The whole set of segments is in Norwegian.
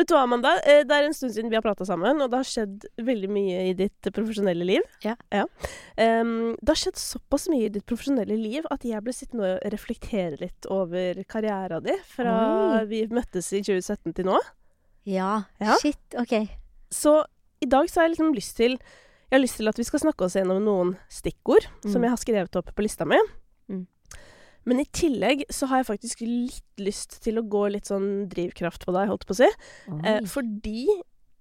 Vet du hva, Amanda? Eh, Det er en stund siden vi har prata sammen, og det har skjedd veldig mye i ditt profesjonelle liv. Ja. Em, det har skjedd såpass mye i ditt profesjonelle liv at jeg ble sittende og reflektere litt over karriera di fra Oi. vi møttes i 2017 til nå. Ja. Ja. Shit. OK. Så i dag så har jeg liksom lyst til Jeg har lyst til at vi skal snakke oss gjennom noen stikkord som Mm. jeg har skrevet opp på lista mi. Men i tillegg så har jeg faktisk litt lyst til å gå litt sånn drivkraft på deg, holdt på å si. Eh, fordi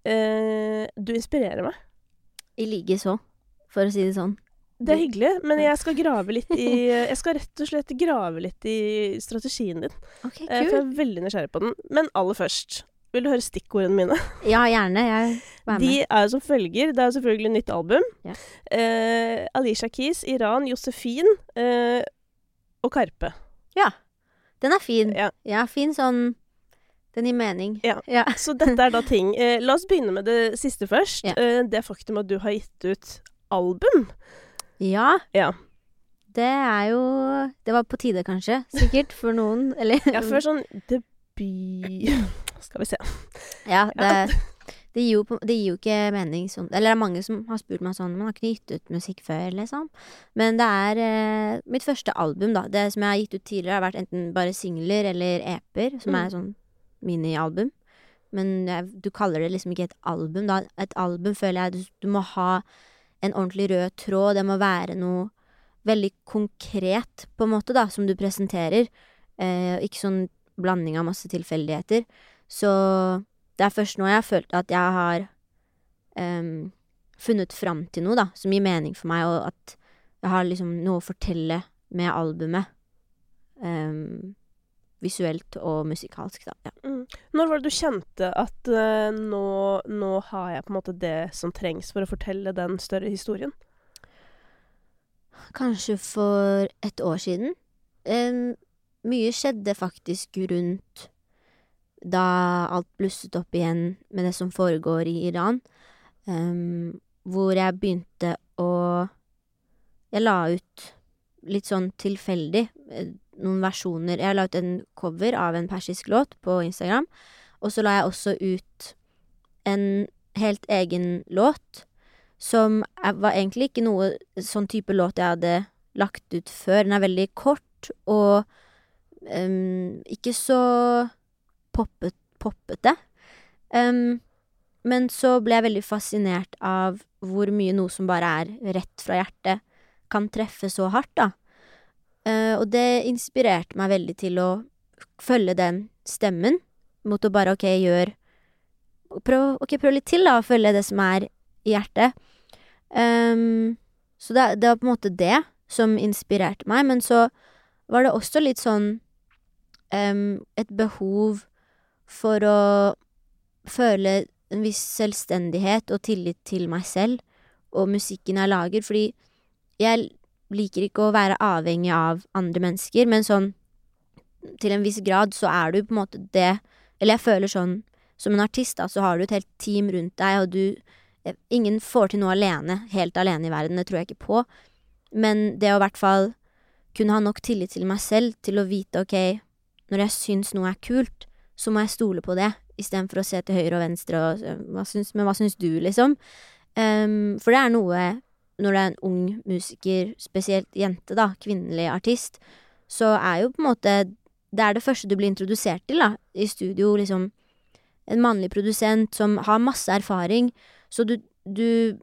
eh, du inspirerer meg. I like så, for å si det sånn. Det er hyggelig, men jeg skal grave litt i Jeg skal rett og slett grave litt i strategien din. OK, cool. For jeg er veldig nysgjerrig på den. Men aller først, vil du høre stikkordene mine? Ja, gjerne. Jeg med. De er som følger. Det er selvfølgelig nytt album. Ja. Eh, Alicia Keys, Iran, Josefin eh, og Karpe. Ja. Den er fin. Ja. Ja, fin sånn Den gir mening. Ja. ja. Så dette er da ting. Eh, la oss begynne med det siste først. Ja. Eh, det faktum at du har gitt ut album. Ja. Ja. Det er jo Det var på tide, kanskje. Sikkert. For noen. Eller Ja, før sånn debut Skal vi se. Ja, det, det, gir jo, det gir jo ikke mening sånn Eller det er mange som har spurt meg sånn Man har ikke gitt ut musikk før, liksom. Men det er eh, mitt første album, da. Det som jeg har gitt ut tidligere, har vært enten bare singler eller EP-er, som Mm. er sånn minialbum. Men jeg, du kaller det liksom ikke et album, da. Et album føler jeg du, du må ha en ordentlig rød tråd. Det må være noe veldig konkret, på en måte, da, som du presenterer. Eh, ikke sånn blanding av masse tilfeldigheter. Så det er først nå jeg har følt at jeg har em, funnet fram til noe, da, som gir mening for meg, og at jeg har liksom noe å fortelle med albumet. Um, visuelt og musikalsk, da. Ja. Mm. Når var det du kjente at uh, nå, nå har jeg på en måte det som trengs for å fortelle den større historien? Kanskje for et år siden. Um, mye skjedde faktisk rundt da alt blusset opp igjen med det som foregår i Iran. Em, hvor jeg begynte å Jeg la ut litt sånn tilfeldig eh, noen versjoner Jeg la ut en cover av en persisk låt på Instagram, og så la jeg også ut en helt egen låt som var egentlig ikke noe sånn type låt jeg hadde lagt ut før. Den er veldig kort og um, ikke så poppet, poppete. Um, men så ble jeg veldig fascinert av hvor mye noe som bare er rett fra hjertet, kan treffe så hardt, da. Uh, og det inspirerte meg veldig til å følge den stemmen, mot å bare ok, gjør Prøv, ok, prøv litt til, da, å følge det som er i hjertet. Um, så det, det var på en måte det som inspirerte meg, men så var det også litt sånn um, et behov for å føle en viss selvstendighet og tillit til meg selv og musikken jeg lager, fordi jeg liker ikke å være avhengig av andre mennesker, men sånn til en viss grad så er du på en måte det Eller jeg føler sånn som en artist, da, så har du et helt team rundt deg, og du eh, Ingen får til noe alene, helt alene i verden, det tror jeg ikke på. Men det å i hvert fall kunne ha nok tillit til meg selv til å vite ok, når jeg syns noe er kult, så må jeg stole på det, istedenfor å se til høyre og venstre og eh, hva syns, Men hva syns du, liksom? Um, for det er noe når det er en ung musiker, spesielt jente, da, kvinnelig artist, så er jo på en måte Det er det første du blir introdusert til, da, i studio, liksom. En mannlig produsent som har masse erfaring, så du, du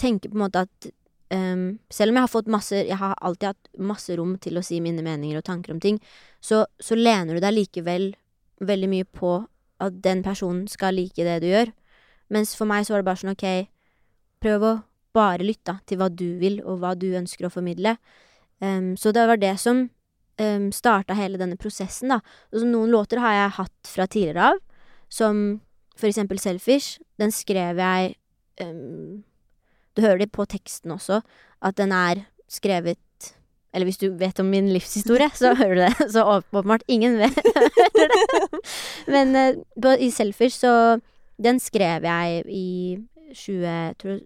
tenker på en måte at um, selv om jeg har fått masse Jeg har alltid hatt masse rom til å si mine meninger og tanker om ting, så, så lener du deg likevel veldig mye på at den personen skal like det du gjør. Mens for meg så var det bare sånn, ok, prøv å bare lytte til hva du vil, og hva du ønsker å formidle. Um, så det var det som um, starta hele denne prosessen, da. Og noen låter har jeg hatt fra tidligere av, som for eksempel Selfish. Den skrev jeg um, Du hører det på teksten også, at den er skrevet eller hvis du vet om min livshistorie, så hører du det. Så åpenbart ingen vet hører det. Men eh, på, i Selfish, så Den skrev jeg i 20, tror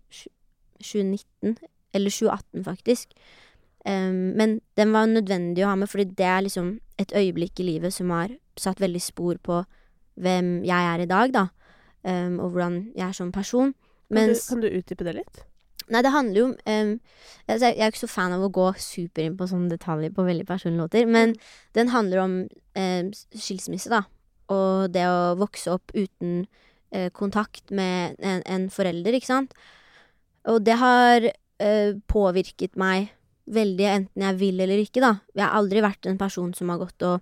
2019, eller 2018 faktisk. Um, men den var nødvendig å ha med, fordi det er liksom et øyeblikk i livet som har satt veldig spor på hvem jeg er i dag, da. Um, og hvordan jeg er som person. Kan, du, kan du utdype det litt? Nei, det handler jo om um, altså, Jeg er ikke så fan av å gå super inn på sånne detaljer på veldig personlige låter, men den handler om um, skilsmisse, da. Og det å vokse opp uten uh, kontakt med en, en forelder, ikke sant. Og det har uh, påvirket meg veldig, enten jeg vil eller ikke, da. Jeg har aldri vært en person som har gått og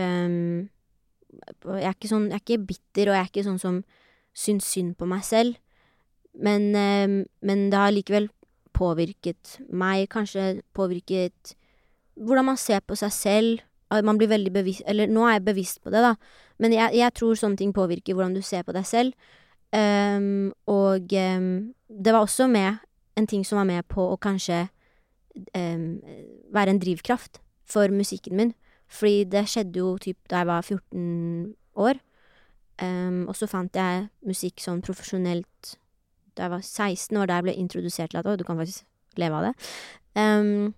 um, Jeg er sånn Jeg er ikke bitter, og jeg er ikke sånn som syns synd på meg selv. Men, em, men det har likevel påvirket meg, kanskje påvirket hvordan man ser på seg selv. Man blir veldig bevisst Eller nå er jeg bevisst på det, da. Men jeg, jeg tror sånne ting påvirker hvordan du ser på deg selv. Um, og um, det var også med en ting som var med på å kanskje um, være en drivkraft for musikken min. Fordi det skjedde jo typ da jeg var 14 år. Og så fant jeg musikk sånn profesjonelt da jeg var 16 år, da jeg ble introdusert til at å, du kan faktisk leve av det. Um,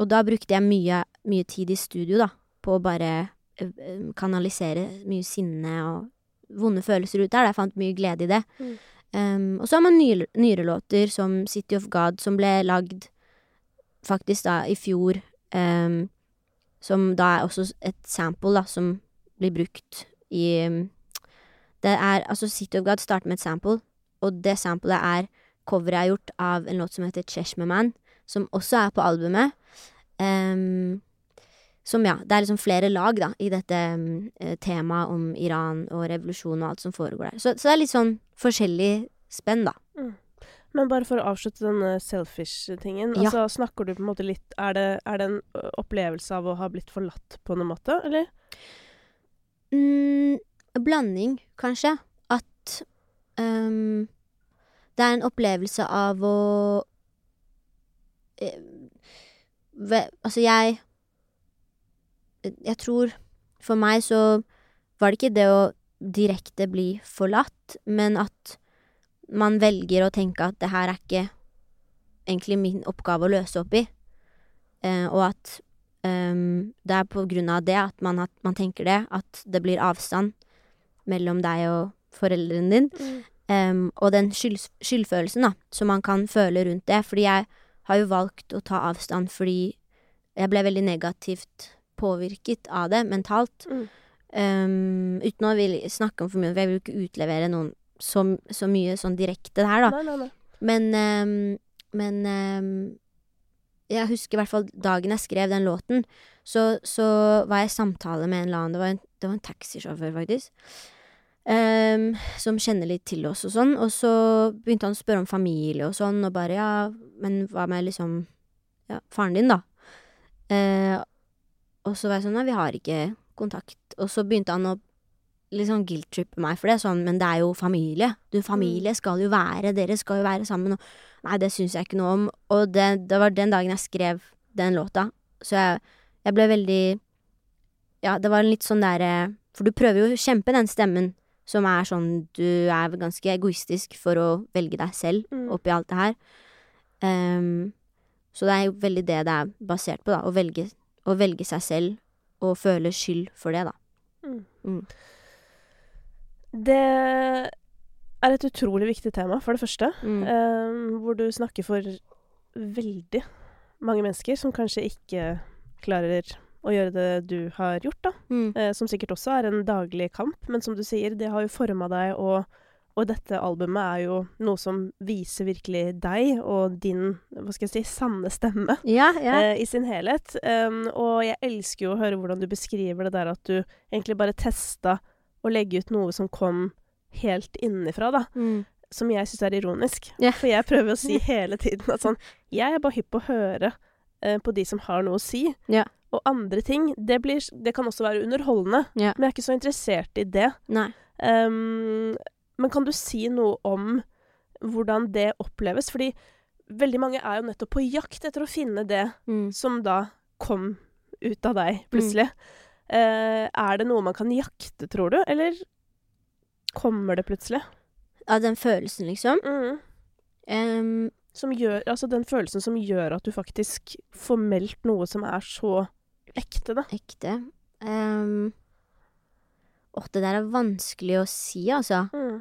og da brukte jeg mye, mye tid i studio, da, på å bare eh, kanalisere mye sinne og vonde følelser ut der. Jeg fant mye glede i det. Mm. Um, og så har man nyere, nyere låter som City of God, som ble lagd faktisk da i fjor. Um, som da er også et sample, da, som blir brukt i Det er Altså, City of God starter med et sample, og det samplet er coveret jeg har gjort av en låt som heter Cheshme Man, som også er på albumet. Em, som, ja, det er liksom flere lag, da, i dette eh, temaet om Iran og revolusjon og alt som foregår der. Så, så det er litt sånn forskjellig spenn, da. Men bare for å avslutte denne selfish-tingen. Ja. Altså, snakker du på en måte litt Er det, er det en opplevelse av å ha blitt forlatt på noen måte, eller? Mm, blanding, kanskje. At ehm, det er en opplevelse av å eh, ve, Altså, jeg Jeg tror For meg så var det ikke det å direkte bli forlatt, men at man velger å tenke at det her er ikke egentlig min oppgave å løse opp i, eh, og at um, det er på grunn av det at man, at man tenker det, at det blir avstand mellom deg og foreldrene din. Em, og den skyld, skyldfølelsen da, som man kan føle rundt det. Fordi jeg har jo valgt å ta avstand fordi jeg ble veldig negativt påvirket av det mentalt. Mm. Um, uten å vil snakke om for mye, for jeg vil jo ikke utlevere noen så, så mye sånn direkte her, da. Nei, nei, nei. Men, um, men um, jeg husker i hvert fall dagen jeg skrev den låten, så, så var jeg i samtale med en eller annen, det var en, det var en taxisjåfør faktisk, som kjenner litt til oss og sånn, og så begynte han å spørre om familie og sånn, og bare ja, men hva med liksom, ja, faren din da? Eh, og så var jeg sånn, nei, vi har ikke kontakt. Og så begynte han å liksom guilt-trippe meg for det, sånn, men det er jo familie. Du, familie skal jo være, dere skal jo være sammen, og nei, det syns jeg ikke noe om. Og det, det var den dagen jeg skrev den låta, så jeg, jeg ble veldig Ja, det var litt sånn derre For du prøver jo å kjempe den stemmen som er sånn Du er ganske egoistisk for å velge deg selv Mm. oppi alt det her. Um, så det er jo veldig det det er basert på, da. Å velge, å velge seg selv og føle skyld for det, da. Mm. Mm. Det er et utrolig viktig tema, for det første. Eh, hvor du snakker for veldig mange mennesker som kanskje ikke klarer å gjøre det du har gjort, da. Mm. Eh, som sikkert også er en daglig kamp, men som du sier, det har jo forma deg, og, og dette albumet er jo noe som viser virkelig deg og din, hva skal jeg si, sanne stemme. Ja, ja. eh, i sin helhet. Um, og jeg elsker jo å høre hvordan du beskriver det der at du egentlig bare testa å legge ut noe som kom helt innenfra, da. Mm. Som jeg syns er ironisk. Yeah. For jeg prøver å si hele tiden at sånn Jeg er bare hypp på å høre eh, på de som har noe å si. Ja. Og andre ting, det, blir, det kan også være underholdende. Ja. Men jeg er ikke så interessert i det. Um, men kan du si noe om hvordan det oppleves? Fordi veldig mange er jo nettopp på jakt etter å finne det Mm. som da kom ut av deg plutselig. Eh, er det noe man kan jakte, tror du, eller kommer det plutselig? Av den følelsen, liksom. Mm. Um, Som gjør, altså den følelsen som gjør at du faktisk får meldt noe som er så ekte, da. ekte. Um, Åh, det der er vanskelig å si, altså. Mm.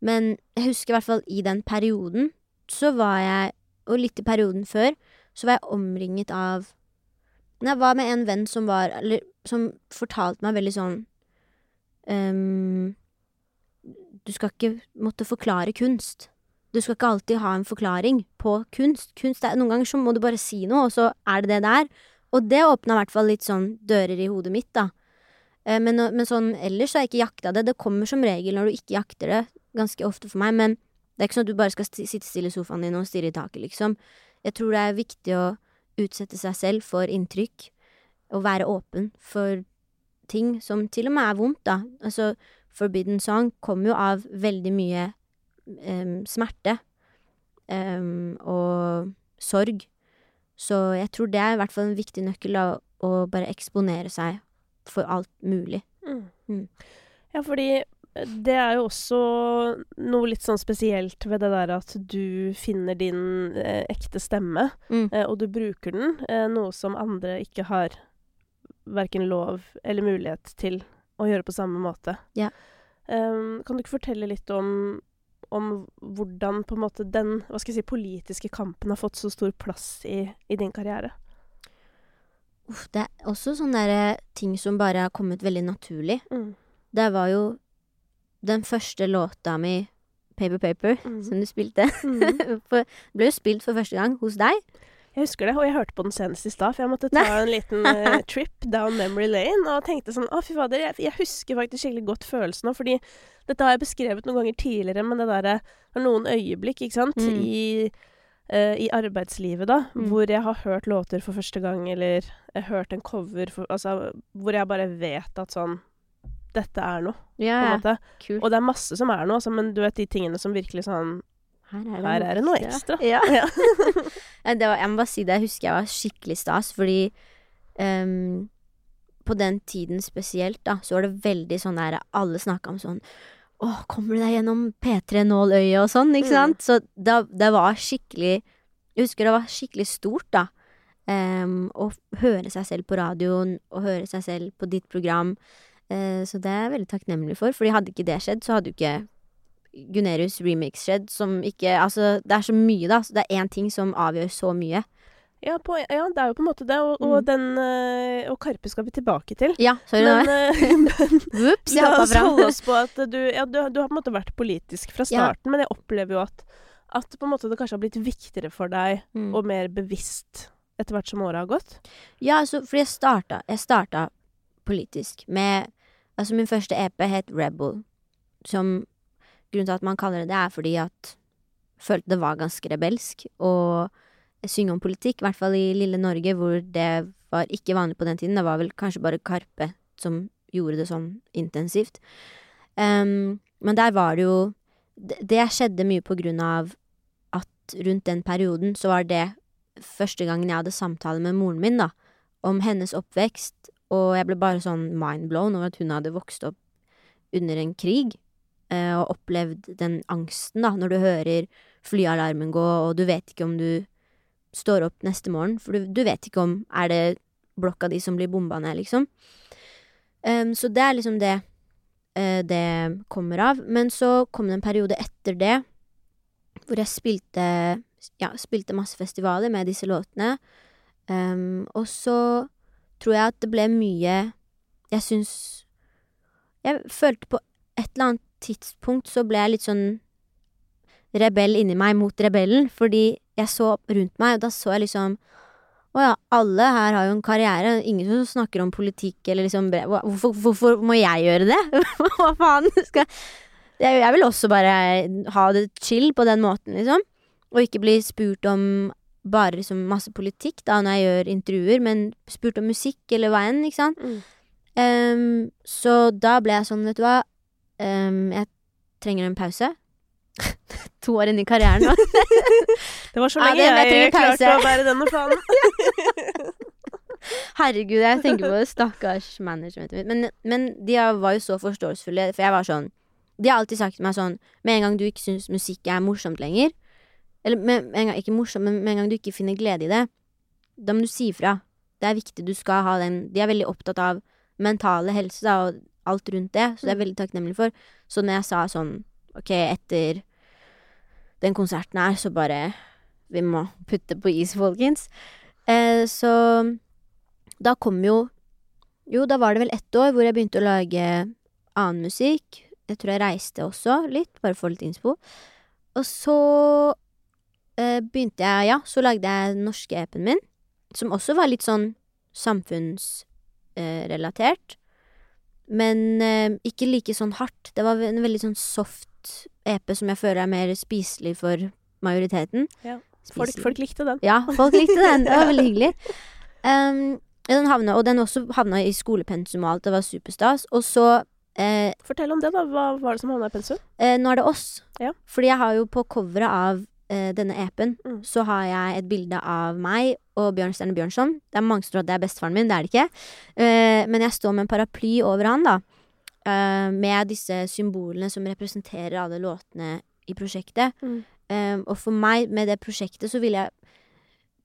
Men jeg husker i hvert fall i den perioden så var jeg, og litt i perioden før, så var jeg omringet av Men jeg var med en venn som var Eller som fortalte meg veldig sånn um, Du skal ikke måtte forklare kunst. Du skal ikke alltid ha en forklaring på kunst. Kunst er, Noen ganger så må du bare si noe, og så er det det det er. Og det åpna i hvert fall litt sånn dører i hodet mitt, da. Eh, men, men sånn ellers har jeg ikke jakta det. Det kommer som regel når du ikke jakter det, ganske ofte for meg. Men det er ikke sånn at du bare skal sitte stille i sofaen din og stirre i taket, liksom. Jeg tror det er viktig å utsette seg selv for inntrykk, og være åpen for ting som til og med er vondt, da. Altså, Forbidden Song kommer jo av veldig mye um, smerte um, og sorg. Så jeg tror det er i hvert fall en viktig nøkkel, da, å bare eksponere seg for alt mulig. Mm. Mm. Ja, fordi det er jo også noe litt sånn spesielt ved det der at du finner din eh, ekte stemme, Mm. eh, og du bruker den, eh, noe som andre ikke har verken lov eller mulighet til å gjøre på samme måte. Ja. Um, kan du ikke fortelle litt om, om hvordan på en måte den hva skal jeg si, politiske kampen har fått så stor plass i, i din karriere? Uff, det er også sånne der ting som bare har kommet veldig naturlig. Mm. Det var jo den første låta mi, Paper Paper, mm. som du spilte. Mm. for, ble jo spilt for første gang hos deg. Jeg husker det, og jeg hørte på den senest i stad, for jeg måtte ta en liten uh, trip down memory lane, og tenkte sånn Å, fy fader, jeg, jeg husker faktisk skikkelig godt følelsen nå, fordi dette har jeg beskrevet noen ganger tidligere, men det derre er noen øyeblikk, ikke sant, Mm. i uh, i arbeidslivet, da, Mm. hvor jeg har hørt låter for første gang, eller jeg har hørt en cover for Altså, hvor jeg bare vet at sånn Dette er noe, på en måte. Cool. Og det er masse som er noe, altså, men du vet de tingene som virkelig sånn Her er Her er det noe ekstra. Ja. Ja. Det var, jeg må bare si det, jeg husker jeg var skikkelig stas, fordi ehm, på den tiden spesielt, da, så var det veldig sånn der Alle snakka om sånn Å, kommer du deg gjennom P3 Nåløyet og sånn, ikke Mm. sant? Så det, det var skikkelig Jeg husker det var skikkelig stort, da. Um, å høre seg selv på radioen, og høre seg selv på ditt program. Uh, så det er jeg veldig takknemlig for, fordi hadde ikke det skjedd, så hadde jo ikke Gunerius remix skjedd, som ikke Altså, det er så mye, da. Så det er én ting som avgjør så mye. Ja, på, ja, det er jo på en måte det, og, og den eh, Og Karpe skal vi tilbake til. Ja, sorry, Men, eh, men Whoops, jeg la hoppa oss fram. holde oss på at du Ja, du, du har på en måte vært politisk fra Ja. starten, men jeg opplever jo at, at det kanskje har blitt viktigere for deg Mm. og mer bevisst etter hvert som året har gått. Ja, altså, fordi jeg starta Jeg starta politisk med Altså, min første EP het Rebel, som Grunnen til at man kaller det det, er fordi at jeg følte det var ganske rebelsk å synge om politikk, i hvert fall i lille Norge, hvor det var ikke vanlig på den tiden. Det var vel kanskje bare Karpe som gjorde det sånn intensivt. Um, men der var det jo Det, det skjedde mye på grunn av at rundt den perioden så var det første gangen jeg hadde samtale med moren min, da, om hennes oppvekst, og jeg ble bare sånn mindblown over at hun hadde vokst opp under en krig, eh, og opplevd den angsten, da, når du hører flyalarmen gå, og du vet ikke om du står opp neste morgen, for du, du vet ikke om er det blokka di som blir bomba ned, liksom. Um, så det er liksom det uh, det kommer av. Men så kom det en periode etter det hvor jeg spilte ja, spilte masse festivaler med disse låtene. Um, og så tror jeg at det ble mye Jeg syns Jeg følte på et eller annet tidspunkt så ble jeg litt sånn rebell inni meg mot rebellen, fordi jeg så rundt meg, og da så jeg liksom å ja, alle her har jo en karriere, ingen som snakker om politikk eller liksom Hvorfor, hvorfor må jeg gjøre det? Hva faen? Skal jeg, jeg vil også bare ha det chill på den måten, liksom. Og ikke bli spurt om bare liksom masse politikk da når jeg gjør intervjuer, men spurt om musikk eller hva enn, ikke sant. Mm. Um, så da ble jeg sånn, vet du hva, um, jeg trenger en pause. to år inn i karrieren nå. Det var så Ja, lenge det- jeg jeg, klarte å bære denne fanen. Herregud, jeg tenker på det stakkars managementet mitt. Men, men de var jo så forståelsesfulle, for jeg var sånn De har alltid sagt til meg sånn Med en gang du ikke syns musikk er morsomt lenger Eller med, med en gang, ikke morsomt, men med en gang du ikke finner glede i det, da må du si ifra. Det er viktig. Du skal ha den De er veldig opptatt av mentale helse da, og alt rundt det, så det er jeg veldig takknemlig for. Så når jeg sa sånn OK, etter den konserten her, så bare Vi må putte på is, folkens. Eh, så da kom jo Jo, da var det vel ett år hvor jeg begynte å lage annen musikk. Jeg tror jeg reiste også litt, bare for litt innspo. Og så eh, begynte jeg Ja, så lagde jeg den norske EP-en min, som også var litt sånn samfunnsrelatert. Men eh, ikke like sånn hardt. Det var en veldig sånn soft EP som jeg føler er mer spiselig for majoriteten. Ja. Folk, folk likte den. Ja, folk likte den. Det var veldig hyggelig. Um, den havna, og den også havna i skolepensum og alt. Det var superstas. Og så eh, Fortell om det, da. Hva var det som havna i pensum? eh, Nå er det oss. Ja. Fordi jeg har jo på coveret av eh, denne EP-en, Mm. så har jeg et bilde av meg og Bjørnstjerne Bjørnson. Det er mange som tror at det er bestefaren min, det er det ikke. Eh, men jeg står med en paraply over han, da. Eh, med disse symbolene som representerer alle låtene i prosjektet. Mm. Um, og for meg, med det prosjektet, så ville jeg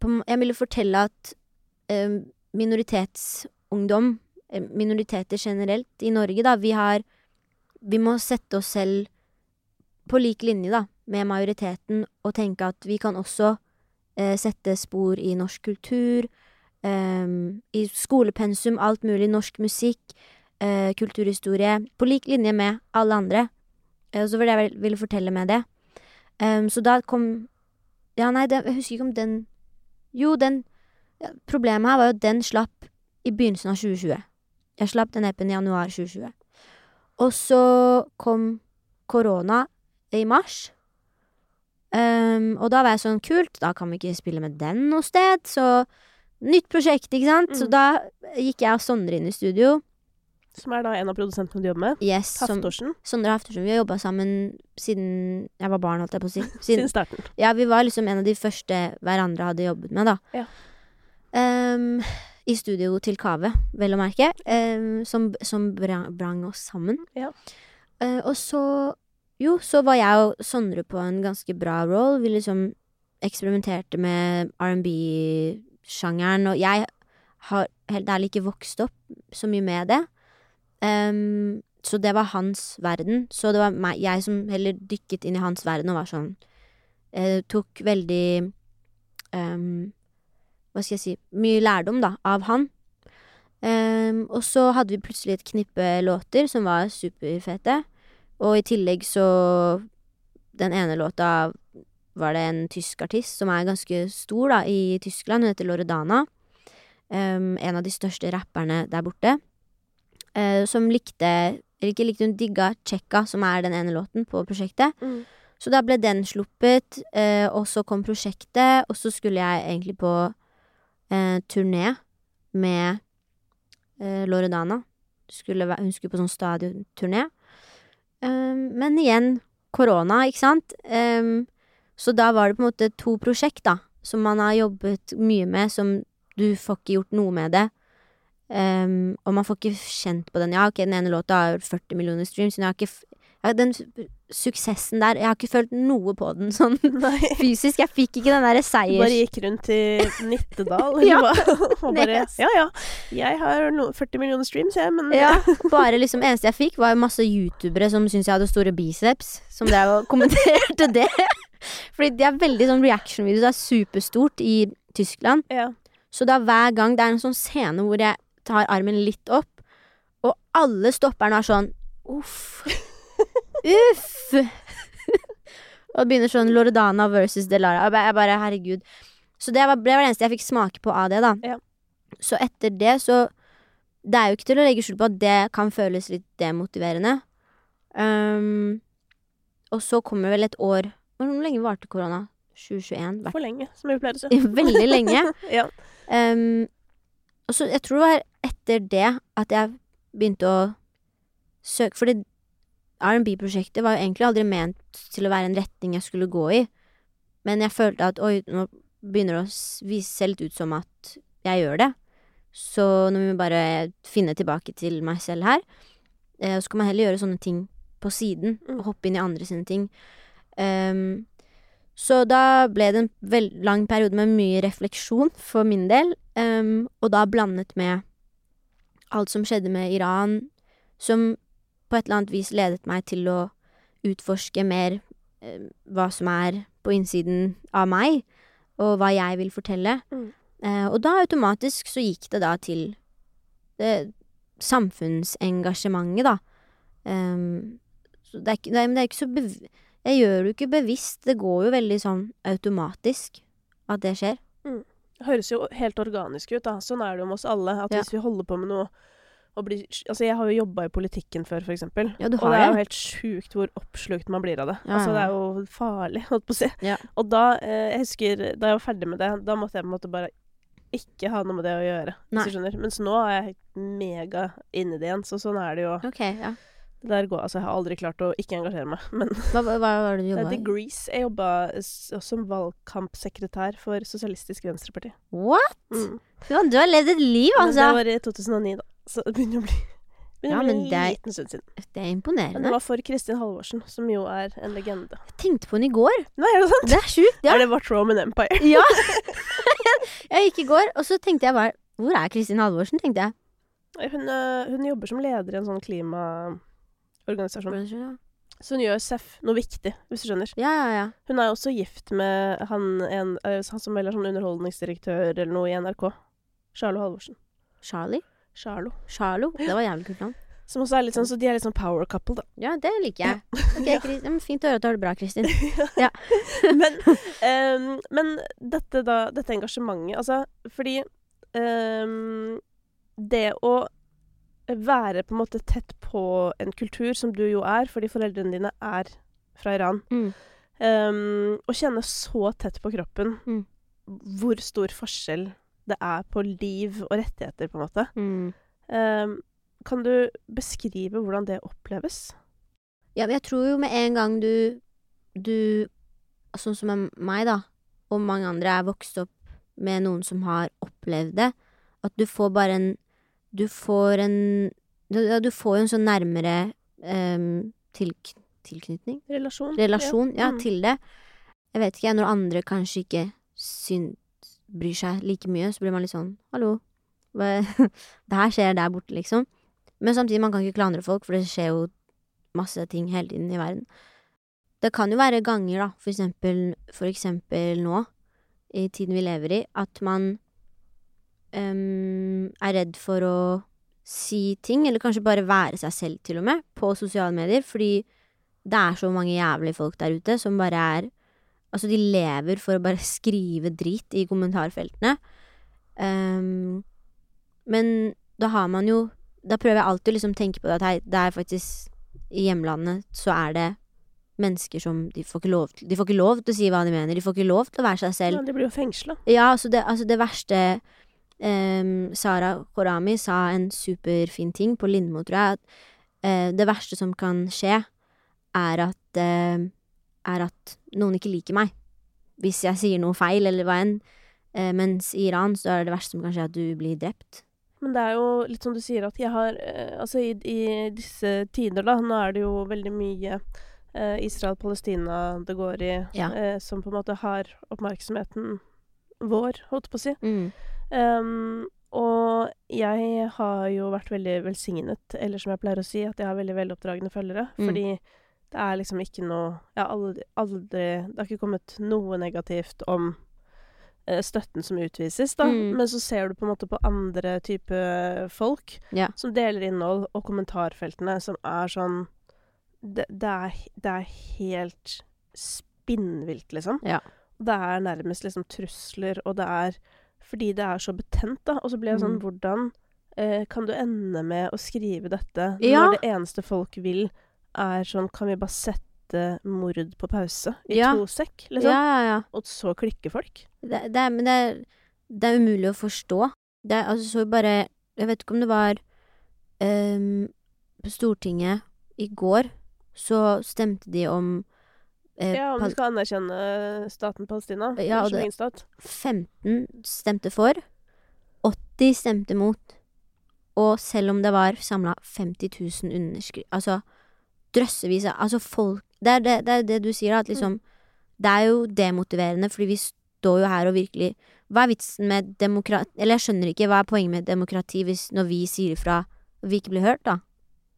på, Jeg ville fortelle at um, minoritetsungdom, minoriteter generelt i Norge, da, vi har Vi må sette oss selv på lik linje, da, med majoriteten, og tenke at vi kan også uh, sette spor i norsk kultur, um, i skolepensum, alt mulig, norsk musikk, eh, kulturhistorie, på lik linje med alle andre. Eh, så var det jeg ville fortelle med det. Um, så da kom Ja, nei, det, jeg husker ikke om den Jo, den ja, Problemet her var jo at den slapp i begynnelsen av 2020. Jeg slapp den appen i januar 2020. Og så kom korona i mars. Um, og da var jeg sånn Kult, da kan vi ikke spille med den noe sted. Så nytt prosjekt, ikke sant? Så Mm. da gikk jeg og Sondre inn i studio. Som er da en av produsentene du jobber med. Yes, Haftorsen. Sondre Haftorsen. Vi har jobba sammen siden jeg var barn, holdt jeg på å si. Siden starten. Ja, vi var liksom en av de første hverandre hadde jobbet med, da. Ja. Um, I studio til Kave, vel å merke, Um, som, som bra, brang oss sammen. Ja. Uh, og så Jo, så var jeg og Sondre på en ganske bra roll. Vi liksom eksperimenterte med R&B-sjangeren, og jeg har helt ærlig ikke vokst opp så mye med det. Ehm, så det var hans verden. Så det var meg, jeg som heller dykket inn i hans verden og var sånn eh, tok veldig um, Hva skal jeg si Mye lærdom, da, av han. Um, og så hadde vi plutselig et knippe låter som var superfete. Og i tillegg så Den ene låta var det en tysk artist som er ganske stor da, i Tyskland. Hun heter Loredana. Um, en av de største rapperne der borte. Eh, som likte Eller ikke likte, hun digga Chekka, som er den ene låten på prosjektet. Mm. Så da ble den sluppet, eh, og så kom prosjektet, og så skulle jeg egentlig på eh, turné med eh, Loredana. Skulle, hun skulle på sånn stadionturné. Um, men igjen, korona, ikke sant? Um, så da var det på en måte to prosjekt, da, som man har jobbet mye med, som du får ikke gjort noe med det. Um, og man får ikke kjent på den. Ja, ok, den ene låta har 40 millioner streams, men jeg har ikke ja, Den suksessen der, jeg har ikke følt noe på den sånn Nei. fysisk. Jeg fikk ikke den derre Du seiers... bare gikk rundt i Nittedal Ja. og bare Ja ja, jeg har 40 millioner streams, jeg, men Ja, bare liksom Eneste jeg fikk, var masse youtubere som syntes jeg hadde store biceps. Som drev og kommenterte det. Fordi det er veldig sånn reaction-videos. Det er superstort i Tyskland. ja. Så da hver gang det er en sånn scene hvor jeg tar armen litt opp, og alle stopperne er sånn Uff. Uff. og begynner sånn Loredana versus Delara. Og Jeg bare, herregud. Så det var, det var det eneste jeg fikk smake på av det, da. Ja. Så etter det, så Det er jo ikke til å legge skjul på at det kan føles litt demotiverende. Um, og så kommer vel et år Hvor lenge varte korona? 2021? Hvert For lenge, som vi pleier å si. Veldig lenge. Ja. Um, og så jeg tror det var etter det at jeg begynte å søke Fordi R&B-prosjektet var jo egentlig aldri ment til å være en retning jeg skulle gå i. Men jeg følte at oi, nå begynner det å vise seg litt ut som at jeg gjør det. Så nå må vi bare finne tilbake til meg selv her. Eh, så kan man heller gjøre sånne ting på siden, Mm. og hoppe inn i andre sine ting. Um, så da ble det en veldig lang periode med mye refleksjon for min del, um, og da blandet med alt som skjedde med Iran, som på et eller annet vis ledet meg til å utforske mer eh, hva som er på innsiden av meg, og hva jeg vil fortelle. Mm. Eh, og da automatisk så gikk det da til det samfunnsengasjementet, da. Um, så det er ikke, nei, men det er ikke så bev Jeg gjør det jo ikke bevisst, det går jo veldig sånn automatisk at det skjer. Det høres jo helt organisk ut, da. Sånn er det jo med oss alle. At Ja. hvis vi holder på med noe blir Altså, jeg har jo jobba i politikken før, eksempel. Ja, Og det er jo helt sjukt hvor oppslukt man blir av det. Ja, altså, det er jo farlig, holdt på å si. Ja. Og da, eh, jeg husker da jeg var ferdig med det, da måtte jeg på en måte bare ikke ha noe med det å gjøre, Nei. hvis du skjønner. Mens nå er jeg mega inni det igjen, så sånn er det jo. Ok, ja. Det der går, altså, jeg har aldri klart å ikke engasjere meg, men Hva, hva, var det du det er jobba i? Degrees. Jeg jobba som valgkampsekretær for Sosialistisk Venstreparti. What?! Mm. Du har levd et liv, Men det altså! var i 2009, da. Så det begynner å bli begynner Ja, å bli men en det liten stund siden. Det er Men det var for Kristin Halvorsen, som jo er en legende. Jeg tenkte på henne i går. Nei, er det sant? Det er sjukt, ja. Er det vårt Roman Empire? ja. jeg gikk i går, og så tenkte jeg bare Hvor er Kristin Halvorsen, tenkte jeg. Hun, øh, hun jobber som leder i en sånn klimaorganisasjon. Ja, Så hun gjør SEF noe viktig, hvis du skjønner. ja, ja. Hun er jo også gift med han, en, øh, han som vel er sånn underholdningsdirektør eller noe i NRK. Charlo Halvorsen. Charlie? Charlo. Charlo? Det var jævlig kult navn. Som også er litt sånn, så de er litt sånn power couple, da. Ja, det liker jeg. Okay, Chris, Fint å høre at du har det bra, Kristin. men, um, men dette da, dette engasjementet, altså Fordi um, det å være på en måte tett på en kultur, som du jo er, fordi foreldrene dine er fra Iran, Mm. Um, og kjenne så tett på kroppen Mm. hvor stor forskjell det er på liv og rettigheter, på en måte. Mm. Um, kan du beskrive hvordan det oppleves? Ja, jeg tror jo med en gang du Du, sånn som meg, da, og mange andre er vokst opp med noen som har opplevd det, at du får bare en Du får en Du, ja, du får jo en sånn nærmere um, til, tilknytning? Relasjon? Relasjon, ja, Mm. til det. Jeg vet ikke, når andre kanskje ikke syns bryr seg like mye, så blir man litt sånn Hallo, hva Det her skjer der borte, liksom. Men samtidig, man kan ikke klandre folk, for det skjer jo masse ting hele tiden i verden. Det kan jo være ganger, da, for eksempel, for eksempel nå, i tiden vi lever i, at man er redd for å si ting, eller kanskje bare være seg selv, til og med, på sosiale medier, fordi det er så mange jævlige folk der ute som bare er Altså, de lever for å bare skrive drit i kommentarfeltene. Um, men da har man jo Da prøver jeg alltid å liksom tenke på det at hei, det er faktisk I hjemlandet så er det mennesker som De får ikke lov til De får ikke lov til å si hva de mener. De får ikke lov til å være seg selv. Ja, de blir jo fengsla. Ja, altså det, altså det verste Sara Korami sa en superfin ting på Lindmo, tror jeg. At eh, det verste som kan skje, er at eh, Er at noen ikke liker meg. Hvis jeg sier noe feil, eller hva enn. Eh, mens i Iran så er det verste som kan skje, at du blir drept. Men det er jo litt som du sier, at jeg har Altså, i, i disse tider, da, nå er det jo veldig mye eh, Israel-Palestina det går i, Ja. eh, som på en måte har oppmerksomheten vår, holdt på å si. Mm. Um, og jeg har jo vært veldig velsignet, eller som jeg pleier å si, at jeg har veldig veloppdragne følgere. Mm. Fordi det er liksom ikke noe Jeg har aldri, aldri Det har ikke kommet noe negativt om eh, støtten som utvises, da. Mm. Men så ser du på en måte på andre type folk yeah. som deler innhold, og kommentarfeltene som er sånn Det, det, er, det er helt spinnvilt, liksom. Ja. Det er nærmest liksom trusler, og det er fordi det er så betent, da. Og så blir jeg sånn Mm. Hvordan eh, kan du ende med å skrive dette Ja. når det eneste folk vil, er sånn Kan vi bare sette mord på pause i Ja. to sekk, liksom? ja. Og så klikker folk? Det, det, er, men det er, det er umulig å forstå. Det er altså så bare Jeg vet ikke om det var um, På Stortinget i går, så stemte de om eh, Ja, om du skal anerkjenne staten Palestina Ja, som egen stat. 15 stemte for, 80 stemte mot. Og selv om det var samla 50 000 underskrift Altså drøssevis av Altså folk Det er det, det, er det du sier, at liksom Det er jo demotiverende, fordi vi står jo her og virkelig Hva er vitsen med demokrati Eller jeg skjønner ikke hva er poenget med demokrati hvis når vi sier ifra og vi ikke blir hørt, da.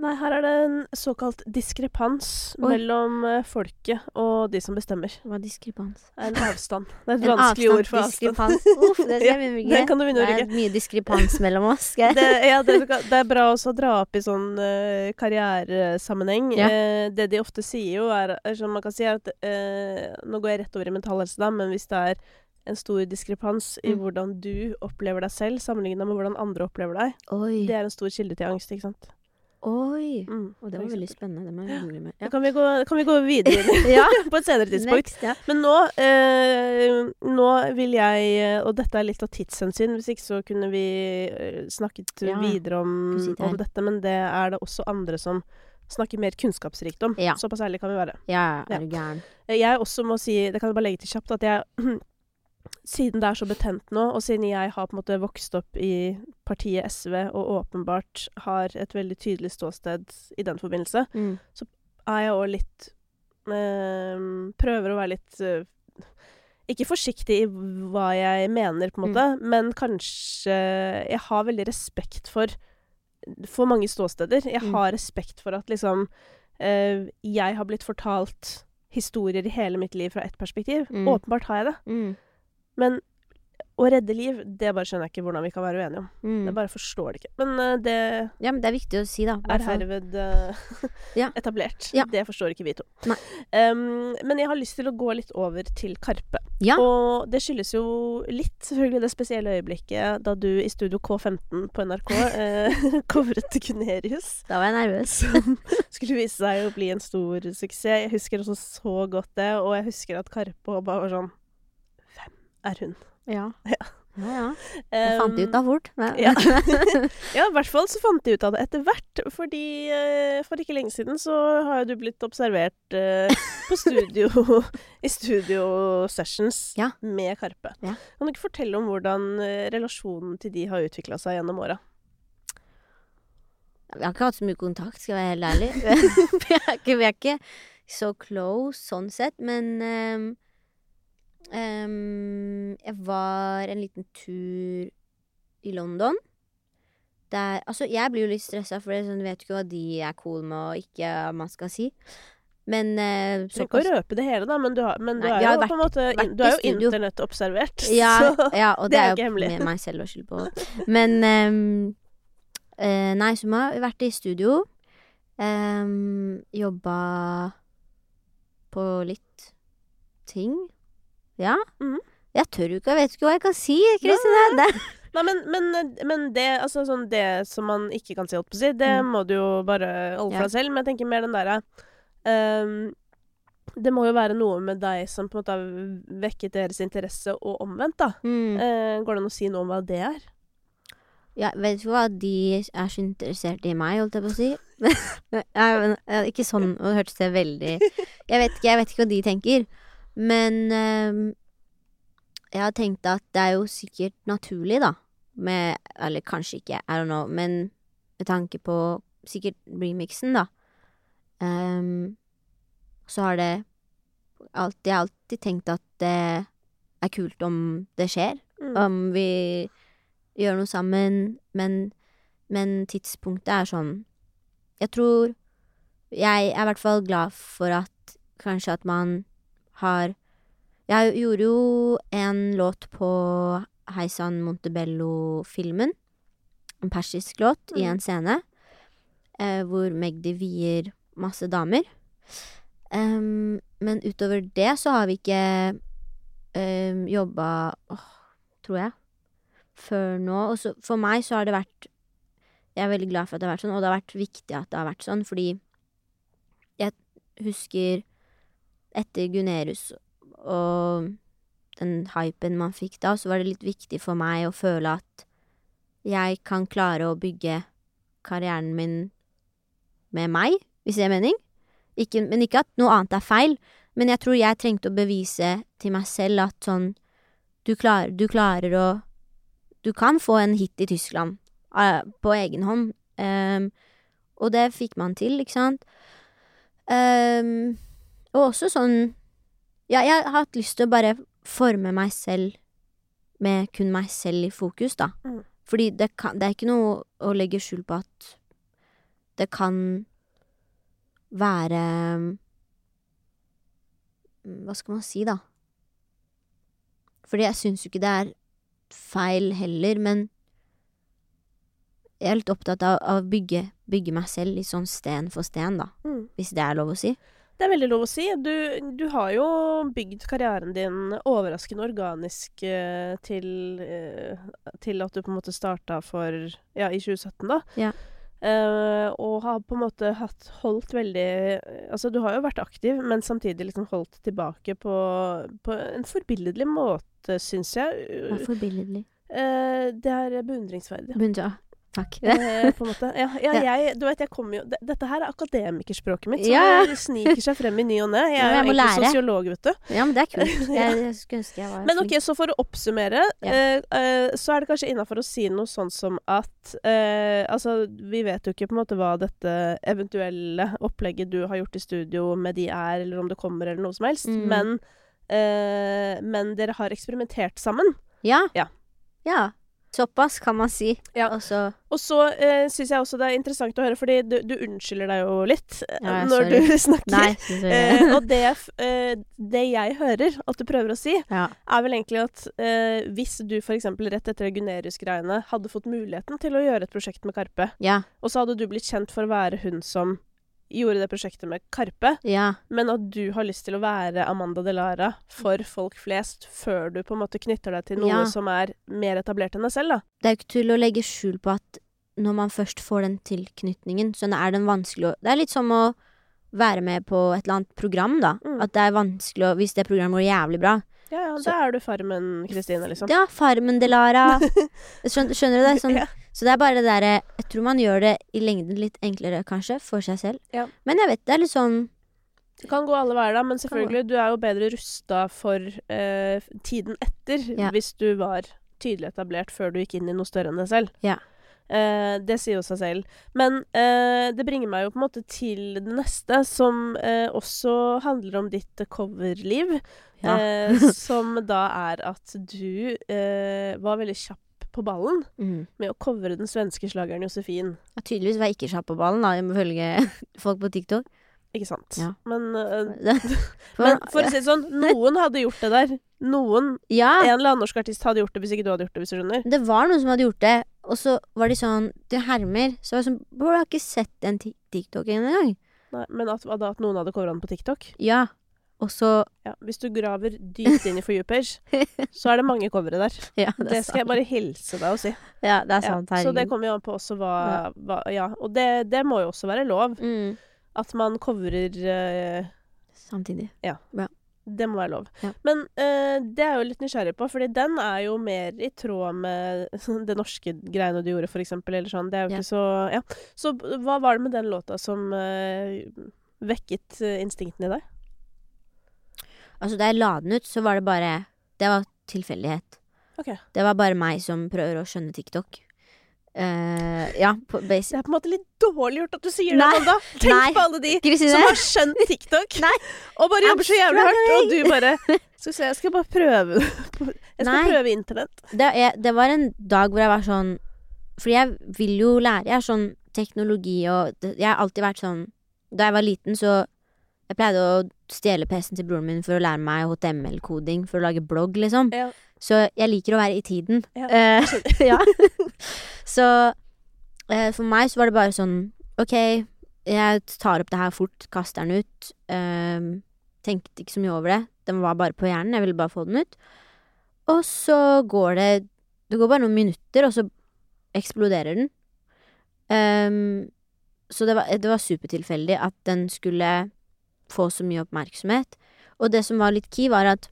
Nei, her er det en såkalt diskrepans Oi. mellom eh, folket og de som bestemmer. Hva er diskrepans? Det er en avstand. Det er et En vanskelig ord for avstand. diskrepans. Uff, det skal jeg begynne det kan du begynne å Det er mye diskrepans mellom oss. Skal jeg? Det, ja, det, du kan- det er bra også å dra opp i sånn eh, karrieresammenheng. Ja. Eh, det de ofte sier jo, er, er som man kan si, er at eh, Nå går jeg rett over i mental helse, da, men hvis det er en stor diskrepans i Mm. hvordan du opplever deg selv, sammenligna med hvordan andre opplever deg, Oi. det er en stor kilde til angst, ikke sant. Oi. Mm, Og det var veldig spennende. Det må jeg google med. Ja. kan vi gå, kan vi gå videre ja. på et senere tidspunkt. Next, ja. Men nå, eh, nå vil jeg eh, Og dette er litt av tidshensyn, hvis ikke så kunne vi eh, snakket videre om, om dette, men det er det også andre som snakker mer kunnskapsrikt om. Såpass ærlig kan vi være. Ja, Ja. er du gæren. Eh, Jeg også må si, det kan jeg bare legge til kjapt, at jeg Siden det er så betent nå, og siden jeg har på en måte vokst opp i partiet SV og åpenbart har et veldig tydelig ståsted i den forbindelse, Mm. er jeg òg litt eh, Prøver å være litt eh, Ikke forsiktig i hva jeg mener, på en Mm. måte, men kanskje Jeg har veldig respekt for For mange ståsteder. Jeg Mm. har respekt for at liksom eh, Jeg har blitt fortalt historier i hele mitt liv fra ett perspektiv. Mm. Åpenbart har jeg det. Men å redde liv, det bare skjønner jeg ikke hvordan vi kan være uenige om. Mm. Jeg bare forstår det ikke. Men uh, det Ja, men det er viktig å si, da. er herved uh, Ja. etablert. Ja. Det forstår ikke vi to. Um, men jeg har lyst til å gå litt over til Karpe. Ja. Og det skyldes jo litt selvfølgelig det spesielle øyeblikket da du i Studio K15 på NRK eh, covret Gunerius. Da var jeg nervøs. Som skulle vise seg å bli en stor suksess. Jeg husker også så godt det, og jeg husker at Karpe bare var sånn er hun? Ja. Ja. Ja, ja. Jeg fant de ut av fort. Men... ja. ja, i hvert fall så fant de ut av det etter hvert. Fordi eh, for ikke lenge siden så har jo du blitt observert eh, på studio i studio sessions Ja. med Karpe. Ja. Kan du ikke fortelle om hvordan eh, relasjonen til de har utvikla seg gjennom åra? Vi har ikke hatt så mye kontakt, skal jeg være helt ærlig. vi, er ikke, vi er ikke så close sånn sett, men ehm, Jeg var en liten tur i London. Der Altså, jeg blir jo litt stressa, for sånn, du vet ikke hva de er cool med og ikke hva man skal si. Men uh, Du ikke å røpe det hele, da, men du, har, men du Nei, er jo vært- på en måte in, Du er jo internettobservert. Ja, så ja og det det er er jo ikke hemmelig. med meg selv å skylde på. Men um, uh, Nei, så har vi vært i studio. Um, jobba på litt ting. Ja. Mhm. Jeg tør jo ikke, jeg vet ikke hva jeg kan si, Kristine. Nei, Nei, men, men, men det, altså, sånn, det som man ikke kan si, holdt på å si, det Mm. må du jo bare holde for Ja. deg selv. Men jeg tenker mer den derre um, Det må jo være noe med deg som på en måte har vekket deres interesse, og omvendt, da. Mm. Uh, går det an å si noe om hva det er? Jeg vet ikke hva de er så interessert i meg, holdt jeg på å si. Nei, men, eh, ikke sånn, og det hørtes det veldig jeg vet, ikke, jeg vet ikke hva de tenker. Men ehm, jeg har tenkt at det er jo sikkert naturlig, da. Med Eller kanskje ikke, I don't know. Men med tanke på sikkert remixen, da. Um, så har det alltid, Jeg har alltid tenkt at det er kult om det skjer Mm. om vi gjør noe sammen, men, men tidspunktet er sånn Jeg tror Jeg er i hvert fall glad for at kanskje at man har Jeg gjorde jo en låt på Heisan Montebello-filmen. En persisk låt i Mm. en scene eh, hvor Magdi vier masse damer. Um, men utover det så har vi ikke um, jobba oh, tror jeg, før nå. Og så for meg så har det vært Jeg er veldig glad for at det har vært sånn, og det har vært viktig at det har vært sånn, fordi jeg husker etter Gunerius og den hypen man fikk da, så var det litt viktig for meg å føle at jeg kan klare å bygge karrieren min med meg, hvis det gir mening. Ikke, men ikke at noe annet er feil, men jeg tror jeg trengte å bevise til meg selv at sånn du, klar, du klarer å Du kan få en hit i Tyskland eh, på egen hånd. Um, og det fikk man til, ikke sant? Ehm, og også sånn Ja, jeg har hatt lyst til å bare forme meg selv med kun meg selv i fokus, da. Mm. Fordi det, kan, det er ikke noe å legge skjul på at det kan være mm, Hva skal man si, da? Fordi jeg syns jo ikke det er feil heller, men jeg er litt opptatt av av å bygge, bygge meg selv litt sånn sten for sten, da. Mm. Hvis det er lov å si. Det er veldig lov å si. Du, du har jo bygd karrieren din overraskende organisk eh, til, eh, til at du på en måte starta for Ja, i 2017, da. Ja. Eh, og har på en måte hatt holdt veldig Altså, du har jo vært aktiv, men samtidig liksom holdt tilbake på, på en forbilledlig måte, syns jeg. Hva er forbilledlig? Eh, det er beundringsverdig. Bunja. Takk. Eh, på en måte. Ja, ja, jeg Du vet, jeg kommer jo Dette her er akademikerspråket mitt, som Ja. sniker seg frem i ny og ne. Jeg er jo egentlig sosiolog, vet du. Ja, men det er kult. Jeg, jeg skulle ønske jeg var Men ok, så for å oppsummere, eh, eh, så er det kanskje innafor å si noe sånn som at eh, Altså, vi vet jo ikke på en måte hva dette eventuelle opplegget du har gjort i studio med de er, eller om det kommer, eller noe som helst, Mm. men eh, Men dere har eksperimentert sammen. Ja. Ja. Ja. Såpass kan man si. Ja. Og så Og så uh, syns jeg også det er interessant å høre, fordi du, du unnskylder deg jo litt eh, Ja, når sorry. du snakker. Nei. Eh, og det, eh, det jeg hører at du prøver å si, ja. er vel egentlig at eh, hvis du f.eks. rett etter Gunerius-greiene hadde fått muligheten til å gjøre et prosjekt med Karpe, ja. og så hadde du blitt kjent for å være hun som gjorde det prosjektet med Karpe, Ja. men at du har lyst til å være Amanda Delara for folk flest før du på en måte knytter deg til noe Ja. som er mer etablert enn deg selv, da. Det er jo ikke til å legge skjul på at når man først får den tilknytningen, så er den vanskelig å Det er litt som å være med på et eller annet program, da. Mm. At det er vanskelig å Hvis det programmet går jævlig bra. Ja, ja, Så- da er du Farmen, Kristine, liksom. Ja, Farmen de Lara. Skjønner, skjønner du det? Sånn, Ja. Så det er bare det derre Jeg tror man gjør det i lengden litt enklere, kanskje, for seg selv. Ja. Men jeg vet det er litt sånn Det kan gå alle veier, da, men selvfølgelig, du er jo bedre rusta for eh, tiden etter Ja. hvis du var tydelig etablert før du gikk inn i noe større enn deg selv. Ja. Eh, det sier jo seg selv. Men eh, det bringer meg jo på en måte til det neste, som eh, også handler om ditt coverliv. Ja. Eh, som da er at du eh, var veldig kjapp på ballen mm. med å covre den svenske slageren Josefin. ja, Tydeligvis var jeg ikke kjapp på ballen, da, ifølge folk på TikTok. Ikke sant? Ja. Men, uh, men for å si det sånn, noen hadde gjort det der. Noen Ja, En eller annen norsk artist hadde gjort det hvis ikke du hadde gjort det, hvis du skjønner. det var noen som hadde gjort det, og så var de sånn De hermer. Så var jeg sånn Bro, jeg har ikke sett den TikTok-en engang. Men at, at noen hadde covra den på TikTok. Ja. Og så Ja, hvis du graver dypt inn i For You-page, så er det mange covere der. Ja, det, Det skal skal jeg bare hilse deg og si. Ja, det er Ja, sant. så det kommer jo an på også hva hva, ja. og det, det må jo også være lov. mm. At man covrer eh, Samtidig. Det må være lov. Ja. Men eh, det er jeg jo litt nysgjerrig på, fordi den er jo mer i tråd med det norske greiene du gjorde, for eksempel, eller sånn. Det er jo Ja. ikke så Ja. Så hva var det med den låta som eh, vekket eh, instinktene i deg? Altså, da jeg la den ut, så var det bare Det var tilfeldighet. Okay. Det var bare meg som prøver å skjønne TikTok. Eh, ja, på Det er på en måte litt dårlig gjort at du sier Nei. det, Amanda. Tenk Nei. på alle de Kristine! som har skjønt TikTok, Nei. og bare jobber så jævlig hardt, og du bare Skal vi se, jeg skal bare prøve Jeg skal prøve internett. det, er, det var en dag hvor jeg var sånn Fordi jeg vil jo lære. Jeg er sånn teknologi og Jeg har alltid vært sånn Da jeg var liten, så Jeg pleide å stjele PC-en til broren min for å lære meg HTML-koding for å lage blogg, liksom. Ja. Så jeg liker å være i tiden. Ja, Eh, ja. så uh, for meg så var det bare sånn OK, jeg tar opp det her fort, kaster den ut. Uh, tenkte ikke så mye over det. Den var bare på hjernen. Jeg ville bare få den ut. Og så går det Det går bare noen minutter, og så eksploderer den. Um, så det var, det var supertilfeldig at den skulle få så mye oppmerksomhet. Og det som var litt key, var at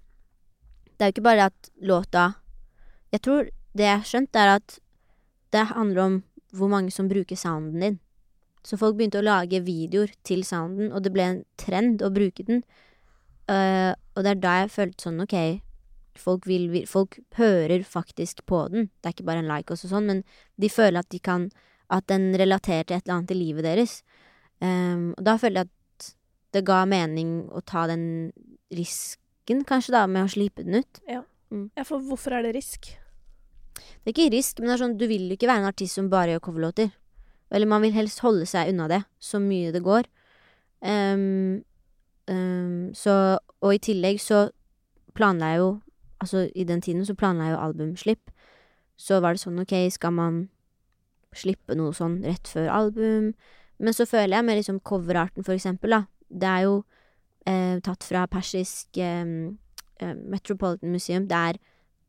det er jo ikke bare at låta Jeg tror det jeg har skjønt, er at det handler om hvor mange som bruker sounden din. Så folk begynte å lage videoer til sounden, og det ble en trend å bruke den. Uh, og det er da jeg følte sånn, ok, folk, vil, folk hører faktisk på den. Det er ikke bare en like og sånn, men de føler at de kan At den relaterer til et eller annet i livet deres. Um, og da føler jeg at det ga mening å ta den risken, kanskje, da, med å slippe den ut. Ja, for hvorfor er det risk? Det er ikke risk, men det er sånn, du vil jo ikke være en artist som bare gjør coverlåter. Eller man vil helst holde seg unna det så mye det går. Um, um, så Og i tillegg så planla jeg jo Altså, i den tiden så planla jeg jo albumslipp. Så var det sånn, ok, skal man slippe noe sånn rett før album? Men så føler jeg med liksom coverarten, for eksempel, da. Det er jo eh, tatt fra persisk eh, eh, Metropolitan Museum. Det er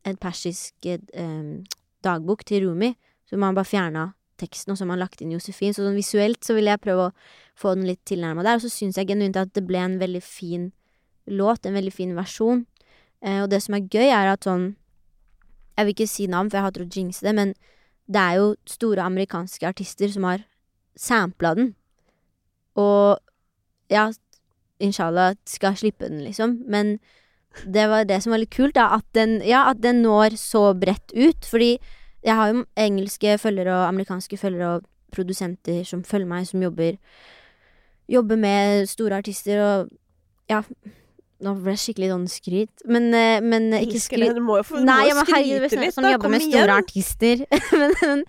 en persisk eh, dagbok til Rumi, så man bare fjerna teksten, og så har man lagt inn Josefin. Så sånn visuelt så vil jeg prøve å få den litt tilnærma der. Og så syns jeg genuint at det ble en veldig fin låt, en veldig fin versjon. Eh, og det som er gøy, er at sånn Jeg vil ikke si navn, for jeg hater å jinxe det, men det er jo store amerikanske artister som har sampla den. Og ja, inshallah skal slippe den, liksom. Men det var det som var litt kult, da. At den, ja, at den når så bredt ut. Fordi jeg har jo engelske følgere og amerikanske følgere og produsenter som følger meg, som jobber Jobber med store artister og Ja, nå ble det skikkelig sånn skryt. Men, eh, men ikke det. skryt Du må jo få Nei, må skryte litt, som da. jobber Kom med store igjen. artister. men men,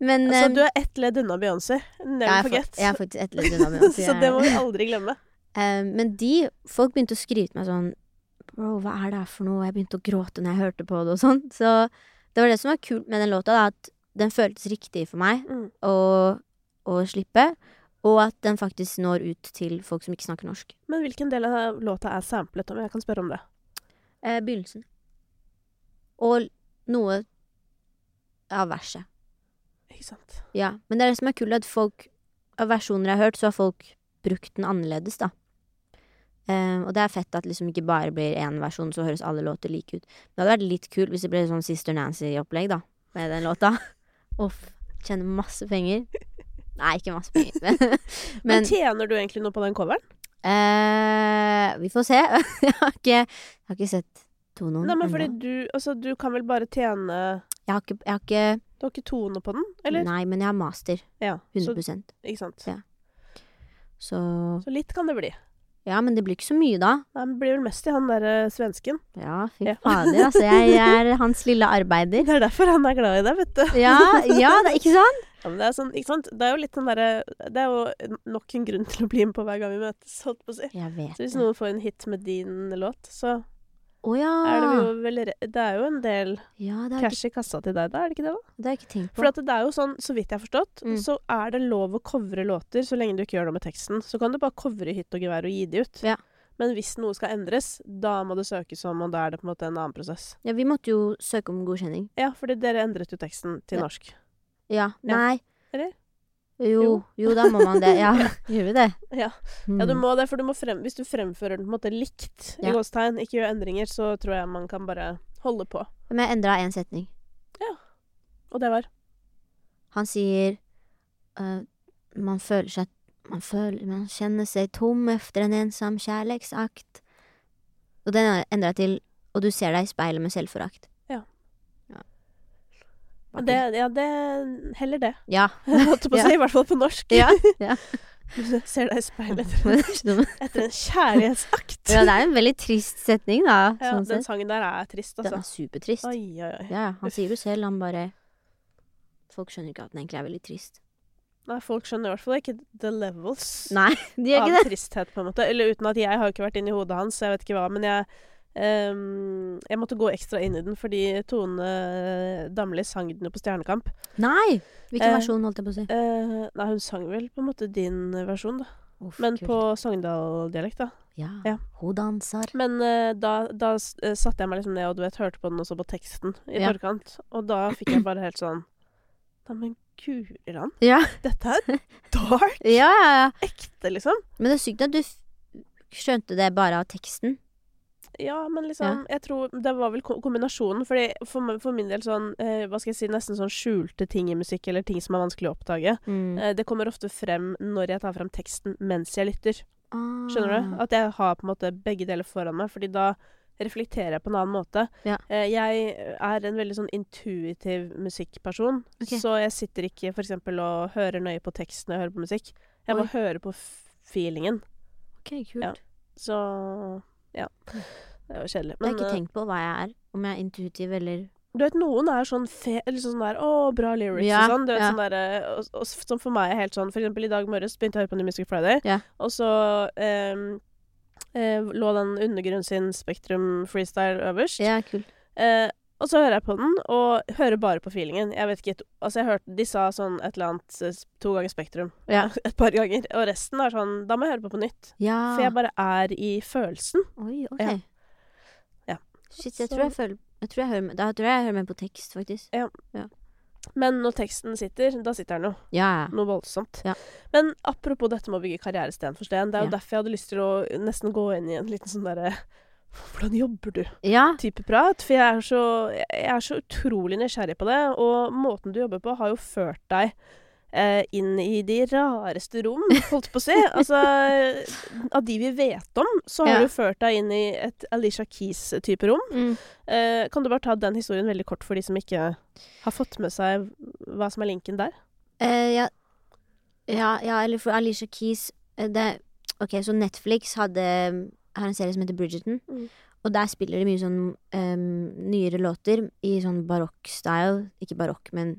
men Altså, eh, du er ett ledd unna Beyoncé. Never jeg, er forget. jeg er faktisk ett ledd unna Beyoncé. så det må vi aldri glemme. Eh, men de Folk begynte å skryte meg sånn Bro, hva er det her for noe? Jeg begynte å gråte når jeg hørte på det og sånn. Så det var det som var kult med den låta, da, at den føltes riktig for meg Mm. å, å slippe. Og at den faktisk når ut til folk som ikke snakker norsk. Men hvilken del av låta er samplet, om jeg kan spørre om det? Eh, begynnelsen. Og noe av verset. Ikke sant. Ja. Men det er det som er kult, at folk Av versjoner jeg har hørt, så har folk brukt den annerledes, da. Eh, og det er fett at liksom ikke bare blir én versjon, så høres alle låter like ut. Men det hadde vært litt kult hvis det ble sånn Sister Nancy-opplegg, da, med den låta. Uff. Tjener masse penger. Nei, ikke masse penger, men, Men, men tjener du egentlig noe på den coveren? eh, Vi får se. jeg, har ikke, jeg har ikke sett tonoen Nei, men fordi du Altså, du kan vel bare tjene Jeg har ikke, jeg har ikke Du har ikke tone på den, eller? Nei, men jeg har master. Ja. Så, 100 ikke sant. Ja. Så Så litt kan det bli. Ja, men det blir ikke så mye, da. Han det blir vel mest i han derre svensken. Ja, fy Ja. fader, altså. Jeg er hans lille arbeider. Det er derfor han er glad i deg, vet du. Ja, ja, det er ikke sant? Ja, det er sånn? Det er jo litt den derre Det er jo nok en grunn til å bli med på hver gang vi møtes, holdt på å si. Jeg vet Så hvis noen får en hit med din låt, så Å ja. er det vel Det er jo en del Ja, jeg ikke, cash i kassa til deg, da, er det ikke det? da? det har jeg ikke tenkt på. For at det er jo sånn, så vidt jeg har forstått, Mm. så er det lov å covre låter så lenge du ikke gjør noe med teksten. Så kan du bare covre hytt og gevær og gi de ut. Ja. Men hvis noe skal endres, da må det søkes om, og da er det på en måte en annen prosess. Ja, vi måtte jo søke om godkjenning. Ja, fordi dere endret jo teksten til norsk. Ja. Ja. Nei. Eller? Jo, Jo. da må man det. Ja, gjør vi det? Ja. Ja, du Mm. må det, for du må frem, hvis du fremfører den på en måte likt, i Ja. gåstegn, ikke gjør endringer, så tror jeg man kan bare holde på. Men jeg endra én setning. Ja. Og det var Han sier uh, Man føler seg man, føler, man kjenner seg tom efter en ensom kjærleiksakt. Og den endra jeg til Og du ser deg i speilet med selvforakt. Det, Ja, det Heller det. Ja. Holdt på å si, i hvert fall på norsk. Ja, ja. Du ser deg i speilet etter en kjærlighetsakt. ja, det er en veldig trist setning, da. Ja, sånn den sangen der er trist, Den altså. er supertrist. Oi, oi, oi. Ja, han sier det selv, han bare Folk skjønner ikke at den egentlig er veldig trist. Nei, folk skjønner i hvert fall ikke the levels Nei, de gjør av ikke det. tristhet, på en måte. Eller uten at jeg har ikke vært inni hodet hans, så jeg vet ikke hva. Men jeg ehm, Jeg måtte gå ekstra inn i den fordi Tone Damli sang den jo på Stjernekamp. Nei! Hvilken uh, versjon, holdt jeg på å si? Uh, nei, hun sang vel på en måte din versjon, da. Uff, Men kult. på Sogndal-dialekt, da. Ja. ja. Hun danser. Men uh, da, da eh, satte jeg meg liksom ned og du vet, hørte på den også på teksten i Ja. forkant. Og da fikk jeg bare helt sånn Neimen, guri land. Ja. Dette er dark! ja, ja, ja. Ekte, liksom. Men det er sykt at du skjønte det bare av teksten. Ja, men liksom Jeg tror det var vel kombinasjonen. Fordi for, for min del sånn eh, Hva skal jeg si Nesten sånn skjulte ting i musikk, eller ting som er vanskelig å oppdage. Mm. Eh, det kommer ofte frem når jeg tar frem teksten mens jeg lytter. Ah. Skjønner du? At jeg har på en måte begge deler foran meg, fordi da reflekterer jeg på en annen måte. Ja. Eh, jeg er en veldig sånn intuitiv musikkperson, Okay. så jeg sitter ikke eksempel og hører nøye på teksten når jeg hører på musikk. Jeg Oi. høre på feelingen. Ok, kult. Ja. Så ja. Det er jo kjedelig. jeg har ikke eh, tenkt på hva jeg er. Om jeg er intuitiv eller Du vet, noen er sånn fe... Eller sånn der Å, bra lyrics Ja, og sånn. Du vet, ja. sånn der, og, og Som for meg er helt sånn For eksempel i dag morges begynte jeg å høre på New Music Friday, Ja. og så um, eh, lå den Undergrunn sin Spektrum freestyle øverst. Ja, kul. Eh, og så hører jeg på den, og hører bare på feelingen. Jeg vet ikke Altså, jeg hørte De sa sånn et eller annet eh, to ganger Spektrum. Ja. Et par ganger. Og resten er sånn Da må jeg høre på på nytt. ja. For jeg bare er i følelsen. Oi, OK. Ja. Ja. Shit, jeg tror jeg føler jeg tror jeg hører, Da tror jeg jeg hører med på tekst, faktisk. Ja. Men når teksten sitter, da sitter den jo. Ja, ja. Noe voldsomt. Ja. Men apropos dette med å bygge karriere sten for sten. Det er jo Ja. derfor jeg hadde lyst til å nesten gå inn i en liten sånn derre Hvordan jobber du? Ja. type prat. For jeg er, så, jeg er så utrolig nysgjerrig på det. Og måten du jobber på, har jo ført deg eh, inn i de rareste rom, holdt på å si. Altså, av de vi vet om, så har Ja. du ført deg inn i et Alicia Keys-type rom. Mm. Eh, kan du bare ta den historien veldig kort for de som ikke har fått med seg hva som er linken der? Eh, ja. ja, ja, eller for Alicia Keys eh, det, Ok, så Netflix hadde har en serie som heter Bridgerton. Mm. Og der spiller de mye sånn em, nyere låter i sånn barokk-style. Ikke barokk, men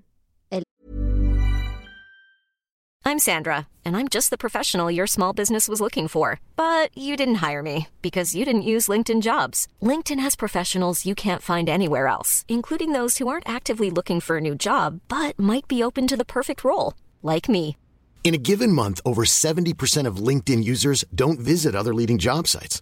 I'm Sandra, and I'm just the professional your small business was looking for. But you didn't hire me because you didn't use LinkedIn jobs. LinkedIn has professionals you can't find anywhere else, including those who aren't actively looking for a new job but might be open to the perfect role, like me. In a given month, over 70% of LinkedIn users don't visit other leading job sites.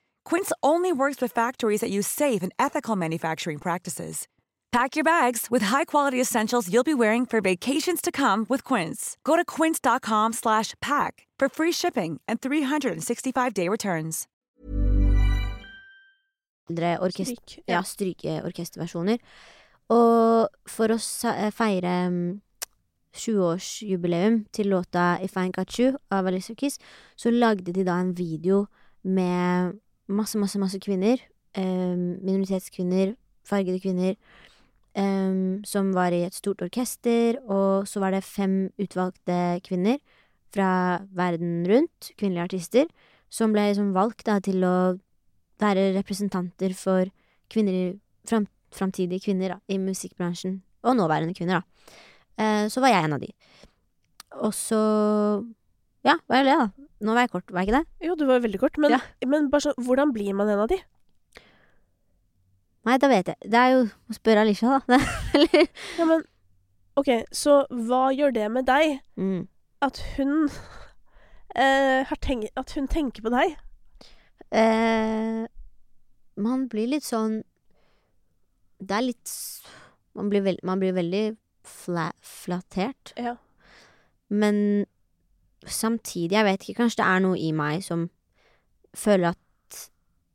Quince only works with factories that use safe and ethical manufacturing practices. Pack your bags with high-quality essentials you'll be wearing for vacations to come with Quince. Go to quince.com slash pack for free shipping and 365-day returns. andre orkest Stryk. ja, strykeorkesterversjoner. Og for å eh, feire mm, 20-årsjubileum til låta If I Ain't Got You av Alicia Keys, så lagde de da en video med masse, masse, masse kvinner. Um, minoritetskvinner, fargede kvinner, Um, som var i et stort orkester. Og så var det fem utvalgte kvinner fra verden rundt, kvinnelige artister, som ble liksom valgt da til å være representanter for kvinner, fram, framtidige kvinner da, i musikkbransjen. Og nåværende kvinner, da. Uh, så var jeg en av de. Og så Ja, var jeg det, da. Nå var jeg kort, var jeg ikke det? Jo, du var veldig kort, men, Ja. men bare så, Hvordan blir man en av de? Nei, da vet jeg. Det er jo å spørre Alicia, da. Eller Ja, men OK, så hva gjør det med deg mm. at hun eh, har tenkt At hun tenker på deg? eh, Man blir litt sånn Det er litt s- Man blir, veld, man blir veldig fla, flattert. Ja. Men samtidig, jeg vet ikke, kanskje det er noe i meg som føler at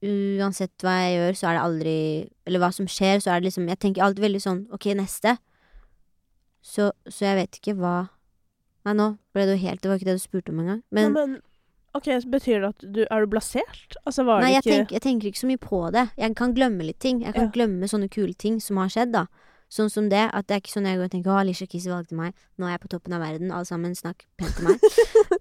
uansett hva jeg gjør, så er det aldri Eller hva som skjer, så er det liksom Jeg tenker alltid veldig sånn OK, neste. Så, så jeg vet ikke hva Nei, nå ble det jo helt Det var ikke det du spurte om engang. Men, Men, men OK, så betyr det at du Er du blasert? Altså, var nei, det ikke tenker, jeg tenker ikke så mye på det. Jeg kan glemme litt ting. Jeg kan Ja. glemme sånne kule ting som har skjedd, da. Sånn som det. At det er ikke sånn jeg går og tenker Å, Alicia Keys valgte meg. Nå er jeg på toppen av verden. Alle sammen, snakk pent til meg.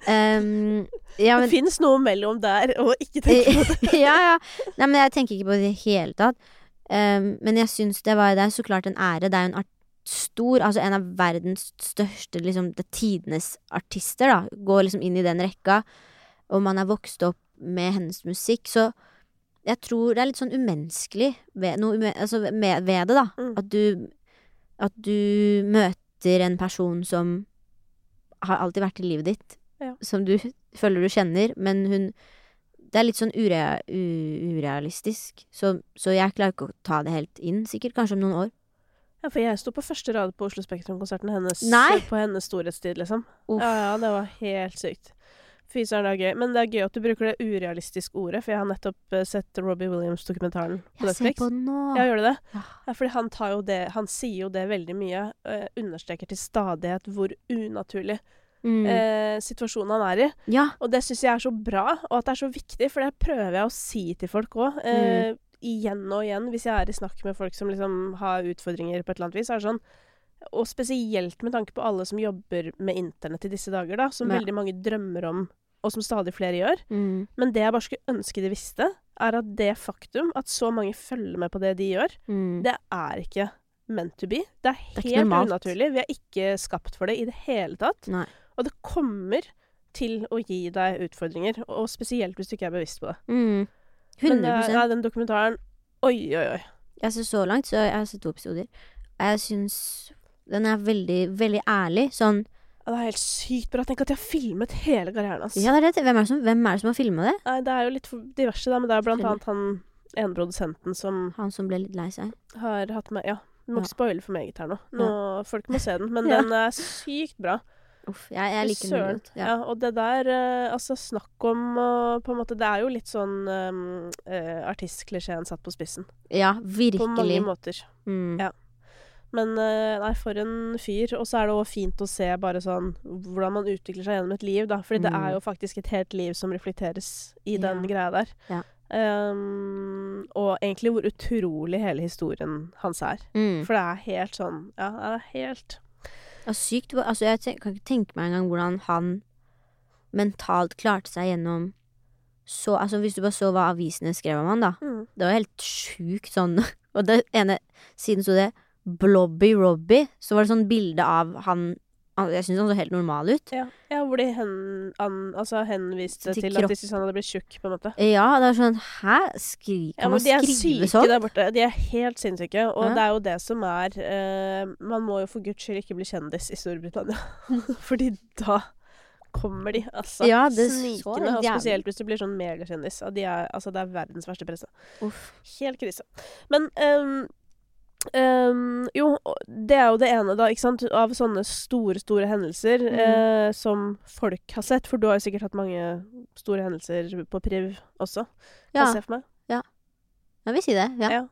um, ja, Det men fins noe mellom der og ikke tenke på det. ja, ja. Nei, men jeg tenker ikke på det i det hele tatt. Um, men jeg syns det var Det er så klart en ære. Det er jo en art stor Altså en av verdens største, liksom, det tidenes artister, da. Går liksom inn i den rekka. Og man er vokst opp med hennes musikk, så jeg tror det er litt sånn umenneskelig ved, ume, altså ved det, da. Mm. At du At du møter en person som har alltid vært i livet ditt, Ja. som du føler du kjenner, men hun det er litt sånn ure, urealistisk, så, så jeg klarer ikke å ta det helt inn, sikkert. Kanskje om noen år. Ja, for jeg sto på første rad på Oslo Spektrum-konserten hennes Nei. på hennes storhetstid, liksom. Uff. Ja, ja, det var helt sykt. Det er gøy. Men det er gøy at du bruker det urealistiske ordet, for jeg har nettopp eh, sett Robbie Williams-dokumentaren på Jeg ser på den nå. Ja, gjør du det? Ja. Ja, fordi han det Han sier jo det veldig mye. eh, understreker til stadighet hvor unaturlig Mm. eh, situasjonen han er i. ja. Og det syns jeg er så bra, og at det er så viktig, for det prøver jeg å si til folk òg. Eh, Igjen og igjen, hvis jeg er i snakk med folk som liksom har utfordringer på et eller annet vis. er det sånn og spesielt med tanke på alle som jobber med internett i disse dager, da, som Ja. veldig mange drømmer om, og som stadig flere gjør. Mm. Men det jeg bare skulle ønske de visste, er at det faktum at så mange følger med på det de gjør, Mm. det er ikke meant to be. Det er helt det normalt. unaturlig. Vi er ikke skapt for det i det hele tatt. Nei. Og det kommer til å gi deg utfordringer, og spesielt hvis du ikke er bevisst på det. Mm. Men 100 eh, ja, den dokumentaren Oi, oi, oi. Altså, så langt så jeg har sett to episoder. Jeg syns den er veldig, veldig ærlig. Sånn Ja, Det er helt sykt bra. Tenk at de har filmet hele karrieren hans. Ja, det er det. Hvem er det som, hvem er det som har filma det? Nei, det er jo litt diverse, da, men det er blant annet han ene produsenten som Han som ble litt lei seg. har hatt med Ja, Du må Ja. ikke spoile for meget her nå. nå Folk må se den, men Ja. den er sykt bra. Uff, jeg, jeg liker den godt. Ja. Ja. og det der eh, Altså, snakk om å på en måte Det er jo litt sånn um, uh, artistklisjeen satt på spissen. ja, virkelig. På mange måter. Mm. Ja. Men eh, nei, for en fyr. Og så er det òg fint å se bare sånn hvordan man utvikler seg gjennom et liv, da. Fordi det Mm. er jo faktisk et helt liv som reflekteres i den Ja. greia der. Ja. Um, og egentlig hvor utrolig hele historien hans er. Mm. For det er helt sånn Ja, det er helt Det er sykt. Altså, jeg kan ikke tenke meg engang hvordan han mentalt klarte seg gjennom så Altså, hvis du bare så hva avisene skrev om han, da. mm. Det var helt sjukt sånn Og det ene siden sto det Blobby Robbie. Så var det sånn bilde av han Jeg syns han så helt normal ut. ja. ja, hvor de hen, an, altså henviste Til til, at de syntes han hadde blitt tjukk, på en måte. Ja, det er sånn Hæ? Skri, Ja, man skrive sånn? de er syke der borte. De er helt sinnssyke. Og Ja. det er jo det som er uh, Man må jo for guds skyld ikke bli kjendis i Storbritannia. Fordi da kommer de, altså. Ja, det snikende. Og spesielt hvis du blir sånn megakjendis. De er, altså, det er verdens verste presse. Uff. Helt krise. Men ehm, jo, det er jo det ene, da, ikke sant, av sånne store, store hendelser Mm. eh, som folk har sett. For du har jo sikkert hatt mange store hendelser på priv også, kan Ja, jeg se for meg. jeg vil si det. Ja. Ja.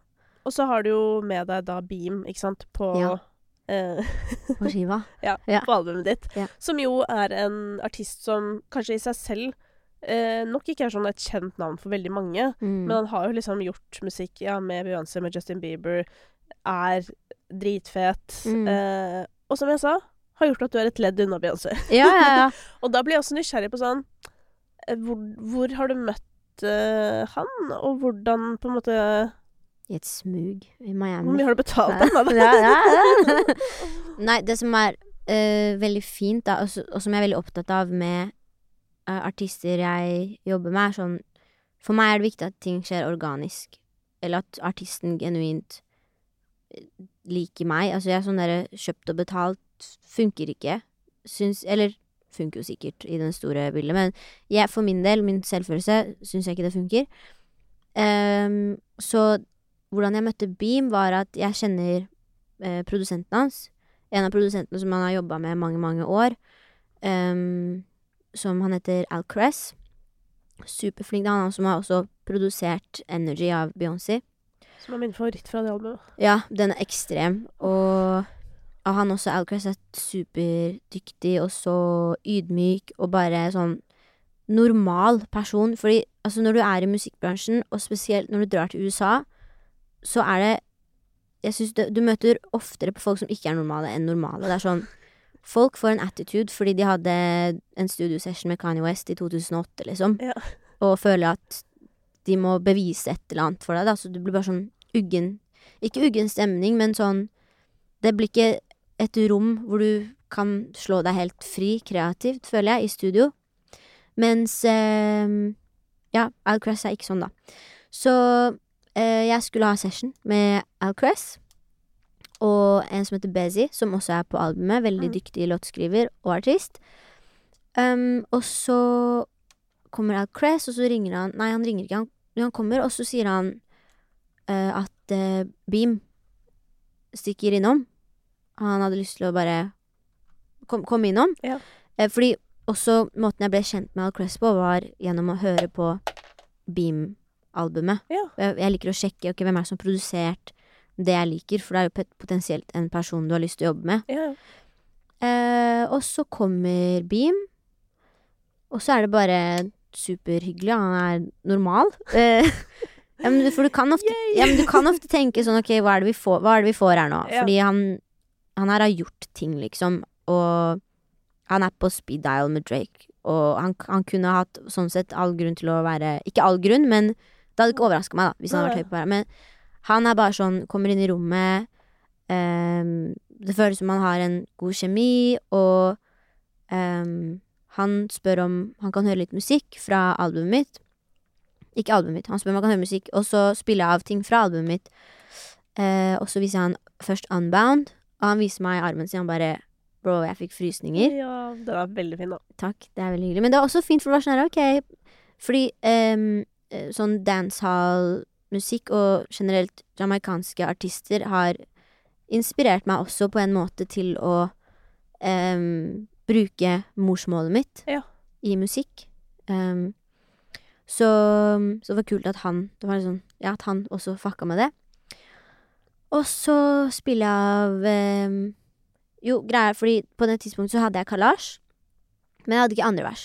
Og så har du jo med deg da Beam, ikke sant, på Ja. eh, På skiva. ja, Ja. på albumet ditt. Ja. Som jo er en artist som kanskje i seg selv eh, nok ikke er sånn et kjent navn for veldig mange. Mm. Men han har jo liksom gjort musikk ja, med Beyoncé, med Justin Bieber, er dritfet. Mm. Eh, og som jeg sa, har gjort at du er et ledd unna Beyoncé. Ja, ja, ja. Og da blir jeg også nysgjerrig på sånn eh, Hvor, hvor har du møtt uh, han, og hvordan på en måte I et smug i Miami. Hvor mye har du betalt han, da? ja. Nei, det som er uh, veldig fint, da, og, og som jeg er veldig opptatt av med uh, artister jeg jobber med, er sånn For meg er det viktig at ting skjer organisk. Eller at artisten genuint liker meg. Altså, jeg er sånn derre kjøpt og betalt funker ikke. Syns Eller funker jo sikkert i den store bildet, men jeg, for min del, min selvfølelse, syns jeg ikke det funker. Um, så hvordan jeg møtte Beam, var at jeg kjenner eh, produsenten hans. En av produsentene som han har jobba med mange, mange år. Um, som han heter Al Cress. Superflink. Det er han som har også produsert Energy av Beyoncé. Som er min favoritt fra det albumet. Ja, den er ekstrem. Og han også, Alcrest er superdyktig og så ydmyk og bare sånn normal person. Fordi altså, når du er i musikkbransjen, og spesielt når du drar til USA, så er det Jeg syns du møter oftere på folk som ikke er normale, enn normale. Det er sånn Folk får en attitude fordi de hadde en studiosession med Kanye West i 2008, liksom, Ja. og føler at de må bevise et eller annet for deg, da, så du blir bare sånn uggen Ikke uggen stemning, men sånn Det blir ikke et rom hvor du kan slå deg helt fri kreativt, føler jeg, i studio. Mens eh, Ja, Alcress er ikke sånn, da. Så eh, jeg skulle ha session med Alcress og en som heter Bezzy, som også er på albumet. Veldig Mm. dyktig låtskriver og artist. Um, og så kommer Al Cress, og så ringer han Nei, han ringer ikke. Han, han kommer, og så sier han uh, at uh, Beam stikker innom. Han hadde lyst til å bare kom- komme innom. Ja. Uh, fordi også måten jeg ble kjent med Al på, var gjennom å høre på Beam-albumet. Ja. Jeg, jeg liker å sjekke ok, hvem er det som har produsert det jeg liker, for det er jo potensielt en person du har lyst til å jobbe med. Ja. Og så kommer Beam, og så er det bare superhyggelig. Han er normal. Eh, ja, men du, for du kan, ofte, ja, men du kan ofte tenke sånn ok, hva er det vi får, det vi får her nå? Ja. Fordi han, han her har gjort ting, liksom, og han er på speed dial med Drake. Og han, han kunne hatt sånn sett all grunn til å være Ikke all grunn, men det hadde ikke overraska meg, da, hvis han hadde vært høy på været. Men han er bare sånn, kommer inn i rommet um, Det føles som han har en god kjemi, og ehm, han spør om han kan høre litt musikk fra albumet mitt. Ikke albumet mitt, han spør om han kan høre musikk, og så spiller jeg av ting fra albumet mitt. Eh, og så viser jeg han først Unbound, og han viser meg armen sin, han bare Bro, jeg fikk frysninger. ja, den er veldig fin, da. Takk, det er veldig hyggelig. Men det var også fint, for det var sånn her, ok Fordi eh, sånn dancehall-musikk og generelt jamaicanske artister har inspirert meg også på en måte til å ehm, bruke morsmålet mitt Ja. i musikk. Um, så, så det var kult at han Det var sånn, ja, at han også fucka med det. Og så spiller jeg av um, Jo, greia er fordi på det tidspunktet så hadde jeg kalasj, men jeg hadde ikke andre vers.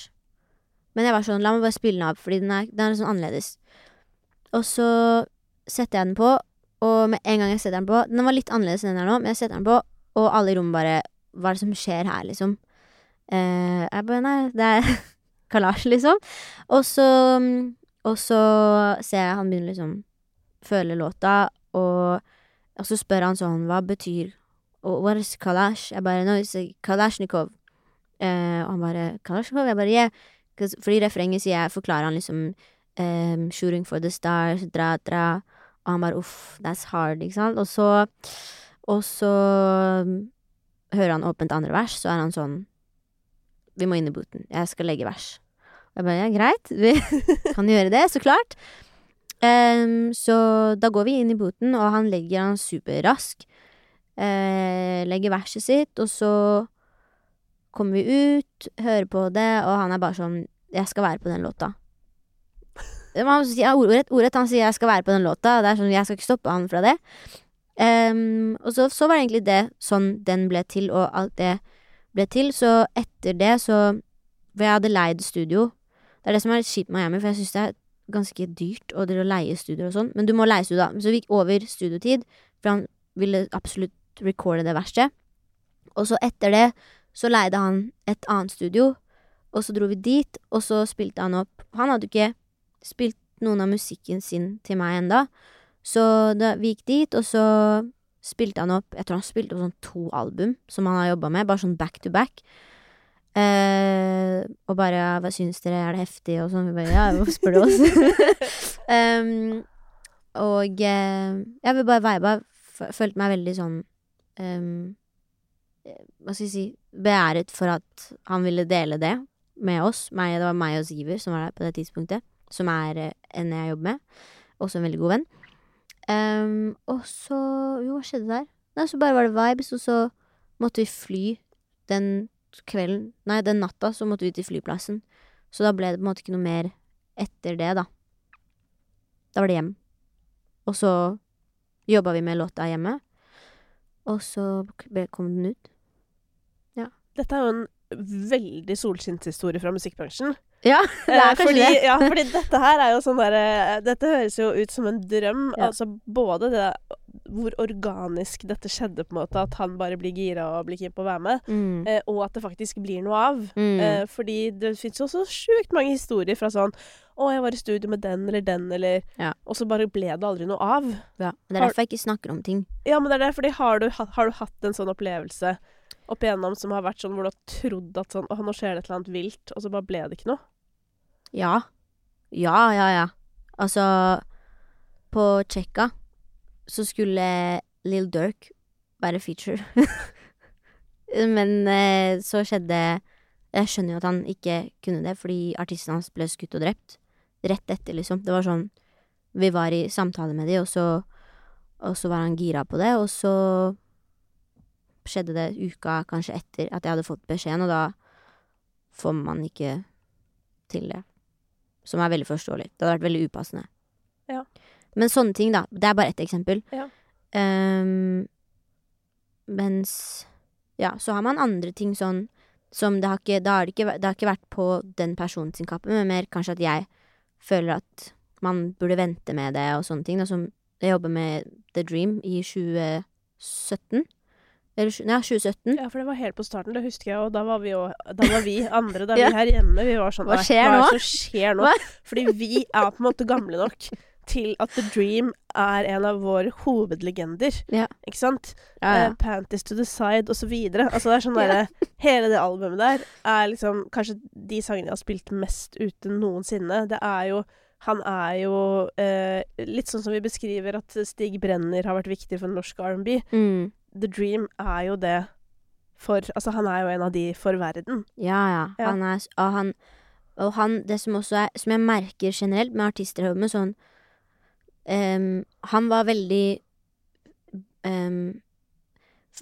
Men jeg var sånn, la meg bare spille den av, fordi den er, den er sånn annerledes. Og så setter jeg den på, og med en gang jeg setter den på Den var litt annerledes enn den er nå, men jeg setter den på, og alle i rommet bare Hva er det som skjer her, liksom? Eh, jeg bare Nei, det er kalasj, liksom. Og så Og så ser jeg han begynner liksom føle låta, og, og så spør han sånn Hva betyr og What is Kalash? Jeg bare No, it's kalasjnikov. Eh, og han bare Kalasjnikov? Jeg bare Yeah. Fordi refrenget sier jeg, forklarer han liksom um, Shooting for the stars, dra, dra. Og han bare uff, that's hard, ikke sant? Og så Og så um, hører han åpent andre vers, så er han sånn Vi må inn i booten. Jeg skal legge vers. Og jeg bare ja, greit, vi kan gjøre det, så klart. Um, så da går vi inn i booten, og han legger han superrask. Uh, legger verset sitt, og så kommer vi ut, hører på det, og han er bare sånn Jeg skal være på den låta. Ordrett, ordrett, han sier 'jeg skal være på den låta', det er sånn, jeg skal ikke stoppe han fra det. Um, og så, så var det egentlig det sånn den ble til, og alt det ble til. Så etter det så For jeg hadde leid studio. Det er det som er litt kjipt med Miami, for jeg syns det er ganske dyrt å leie studio og sånn. Men du må leie studio, da. Så vi gikk over studiotid, for han ville absolutt recorde det verste. Og så etter det så leide han et annet studio, og så dro vi dit, og så spilte han opp Han hadde jo ikke spilt noen av musikken sin til meg enda, så da, vi gikk dit, og så spilte han opp Jeg tror han spilte opp sånn to album som han har jobba med, bare sånn back to back. Eh, og bare ja, 'Hva syns dere? Er det heftig?' og sånn. Vi bare 'Ja, hvorfor spør du oss?' um, og eh, jeg vil bare vibe. Følte meg veldig sånn eh, Hva skal jeg si Beæret for at han ville dele det med oss. Meg, det var meg og Siver som var der på det tidspunktet. Som er eh, en jeg jobber med. Også en veldig god venn. Og så Jo, hva skjedde der? Nei, så bare var det vibes, og så måtte vi fly den kvelden Nei, den natta så måtte vi til flyplassen. Så da ble det på en måte ikke noe mer etter det, da. Da var det hjem. Og så jobba vi med låta hjemme. Og så kom den ut. Dette er jo en veldig solskinnshistorie fra musikkbransjen. Ja, det Eh, er kanskje fordi, det. Ja, fordi dette her er jo sånn derre Dette høres jo ut som en drøm. Ja. Altså både det hvor organisk dette skjedde, på en måte, at han bare blir gira og blir keen på å være med, Mm. eh, og at det faktisk blir noe av. Mm. Eh, fordi det fins jo så sjukt mange historier fra sånn 'Å, jeg var i studio med den eller den', eller Ja. Og så bare ble det aldri noe av. ja. Det er derfor jeg ikke snakker om ting. Ja, men det er det, fordi har du, har du hatt en sånn opplevelse opp igjennom som har vært sånn hvor du har trodd at sånn Å, nå skjer det et eller annet vilt, og så bare ble det ikke noe? Ja. Ja, ja, ja. Altså, på Tsjekka så skulle Lill Durk være feature. Men eh, så skjedde Jeg skjønner jo at han ikke kunne det, fordi artisten hans ble skutt og drept. Rett etter, liksom. Det var sånn Vi var i samtale med de, og så Og så var han gira på det, og så skjedde det uka kanskje etter at jeg hadde fått beskjeden, og da får man ikke til det. Som er veldig forståelig. Det hadde vært veldig upassende. Ja. Men sånne ting, da. Det er bare ett eksempel. Ja. Um, mens Ja, så har man andre ting sånn som det har ikke Da har det ikke, det har ikke vært på den personen sin kappe, men mer kanskje at jeg føler at man burde vente med det og sånne ting. Da, som jeg jobber med The Dream i 2017. Ja, 2017. Ja, for det var helt på starten, det husker jeg, og da var vi jo Da var vi andre, da Ja. vi her hjemme, vi var sånn Hva skjer skjer hva er nå?» det som skjer nå? Hva? Fordi vi er på en måte gamle nok til at The Dream er en av våre hovedlegender. Ja. Ikke sant? Ja, ja. Uh, Panties to the Side videre. Altså det er sånn derre Hele det albumet der er liksom kanskje de sangene jeg har spilt mest ute noensinne. Det er jo Han er jo eh, litt sånn som vi beskriver at Stig Brenner har vært viktig for norsk R&B. Mm. The Dream er jo det for Altså, han er jo en av de for verden. Ja, ja. Ja. Han er Og han, og han Det som også er Som jeg merker generelt med artister jeg jobber med, sånn um, Han var veldig um,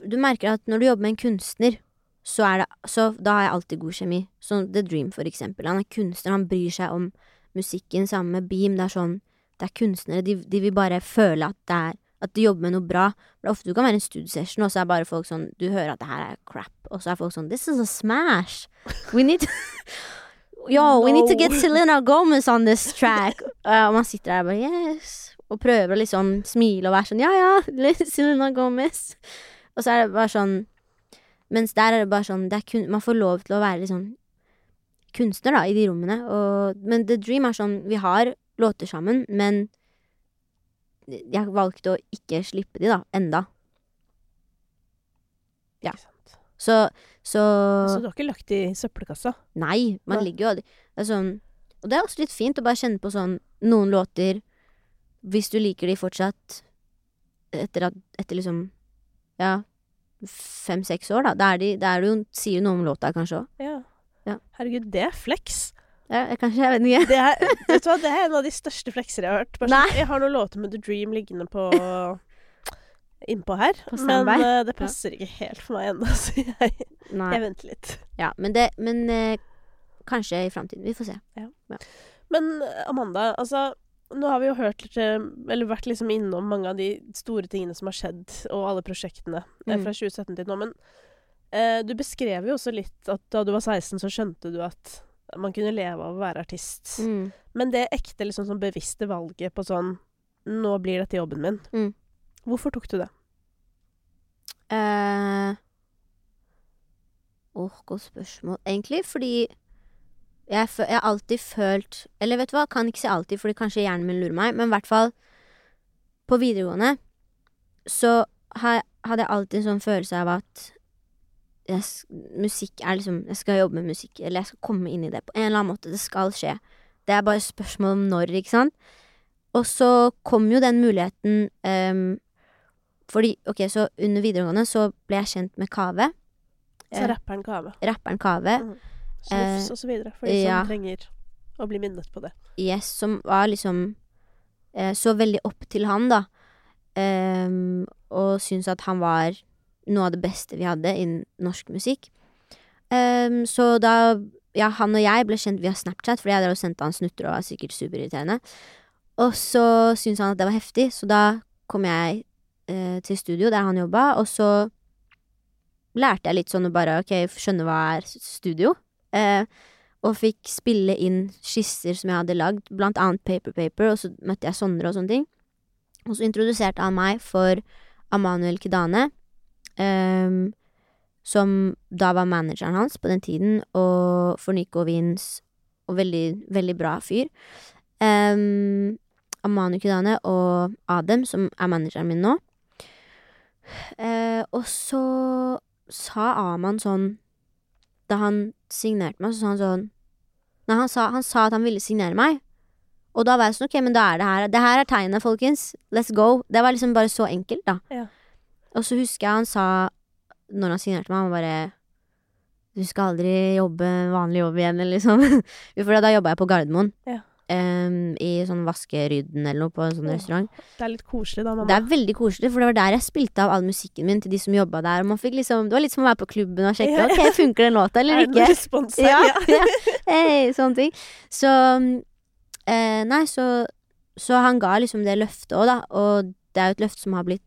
Du merker at når du jobber med en kunstner, så er det Så da har jeg alltid god kjemi. Sånn The Dream, for eksempel. Han er kunstner, han bryr seg om musikken. sammen med Beam. Det er sånn Det er kunstnere. De, de vil bare føle at det er At de jobber med noe bra. For det er ofte du kan være i en studiosession, og så er bare folk sånn Du hører at det her er crap, og så er folk sånn This is a smash. We need to Yo, we need to get Selena Gomez on this track. Uh, og man sitter der og bare Yes. Og prøver å liksom smile og være sånn Ja, ja, Selena Gomez. Og så er det bare sånn Mens der er det bare sånn det kun, Man får lov til å være litt sånn kunstner, da, i de rommene. Og, men The Dream er sånn Vi har låter sammen, men jeg valgte å ikke slippe de, da. Enda. Ja. Ikke sant? Så, så Så du har ikke lagt de i søppelkassa? Nei, man ja. ligger jo Det sånn Og det er også litt fint å bare kjenne på sånn Noen låter Hvis du liker de fortsatt Etter at Etter liksom Ja Fem-seks år da Da er det jo Sier noe om låta kanskje òg. Ja. Ja. Herregud, det er flex. Ja, jeg- kanskje Jeg vet ikke. Det er, vet du hva, det er en av de største flekser jeg har hørt. Bare sånn, jeg har noen låter med The Dream liggende på innpå her, men eh, det passer ikke helt for meg ennå, så jeg, jeg venter litt. Ja, men det Men uh, Kanskje i fremtiden. Vi får se. Men eh, Amanda, altså nå har vi jo hørt litt, eller vært liksom innom mange av de store tingene som har skjedd, og alle prosjektene Mm. fra 2017 til nå. Men eh, du beskrev jo også litt at da du var 16, så skjønte du at man kunne leve av å være artist. mm. Men det ekte liksom sånn bevisste valget på sånn Nå blir dette jobben min. Mm. Hvorfor tok du det? Eh, Åh, godt spørsmål. Egentlig fordi jeg, har alltid følt Eller vet du hva, kan ikke si alltid, fordi kanskje hjernen min lurer meg, men i hvert fall på videregående så hadde jeg alltid en sånn følelse av at jeg, musikk er liksom Jeg skal jobbe med musikk, eller jeg skal komme inn i det på en eller annen måte. Det skal skje. Det er bare spørsmål om når, ikke sant? Og så kom jo den muligheten um, fordi, ok, så under videregående så ble jeg kjent med Kave. Så Eh, rapperen Kave. rapperen Kave. Mm. Snufs Eh, og så videre, for de ja. som trenger å bli minnet på det. Yes, som var liksom eh, Så veldig opp til han, da. Um, og syntes at han var noe av det beste vi hadde innen norsk musikk. Um, så da Ja, han og jeg ble kjent via Snapchat, fordi jeg hadde jo sendt han snutter og var sikkert superirriterende. Og så syntes han at det var heftig, så da kom jeg eh, til studio der han jobba, og så lærte jeg litt sånn å bare ok, skjønne hva er studio. Eh, og fikk spille inn skisser som jeg hadde lagd, blant annet Paper Paper, og så møtte jeg Sondre og sånne ting. Og så introduserte han meg for Amanuel Kidane, ehm, som da var manageren hans på den tiden, og for Nico Wins, og veldig, veldig bra fyr. Um, Amanu Kidane og Adem, som er manageren min nå. Uh, og så sa Aman sånn Da han signerte meg, så sa han sånn Nei, han sa, han sa at han ville signere meg. Og da var jeg sånn, ok, men da er det her Det her er tegnet, folkens. Let's go. Det var liksom bare så enkelt, da. Ja. Og så husker jeg han sa, når han signerte meg, han bare Du skal aldri jobbe vanlig jobb igjen, eller liksom. For da jobba jeg på Gardermoen. Ja. Um, i sånn Vaskerydden eller noe på en sånn oh, restaurant. Det er litt koselig, da, mamma. Det er veldig koselig, for det var der jeg spilte av all musikken min til de som jobba der. Og man fikk liksom, det var litt som å være på klubben og sjekke yeah. ok, funker den låta eller er ikke. respons her? Ja, Ja. Hey, sånne ting. Så eh, Nei, så, så han ga liksom det løftet òg, da. Og det er jo et løfte som har blitt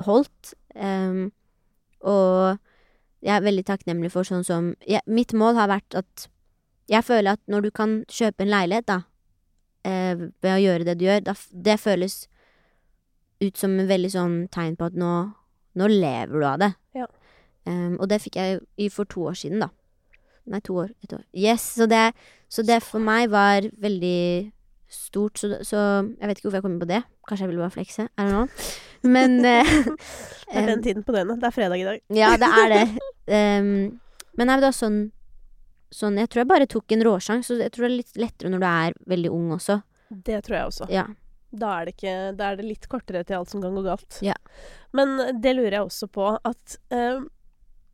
holdt. Um, og jeg er veldig takknemlig for sånn som jeg, Mitt mål har vært at jeg føler at når du kan kjøpe en leilighet, da, eh, ved å gjøre det du gjør, da, det føles ut som en veldig sånn tegn på at nå, nå lever du av det. Ja. Um, og det fikk jeg i for to år siden, da. Nei, to år. Et år. Yes, så det, så det for meg var veldig stort, så, så jeg vet ikke hvorfor jeg kom inn på det. Kanskje jeg ville bare flekse. I don't know. Men uh, Det er den tiden på døgnet. Det er fredag i dag. ja, det er det. Um, men nei, det var sånn, sånn Jeg tror jeg bare tok en råsjanse, så jeg tror det er litt lettere når du er veldig ung også. Det tror jeg også. Ja. Da er det, ikke, da er det litt kortere til alt som kan gå galt. Ja. Men det lurer jeg også på at eh,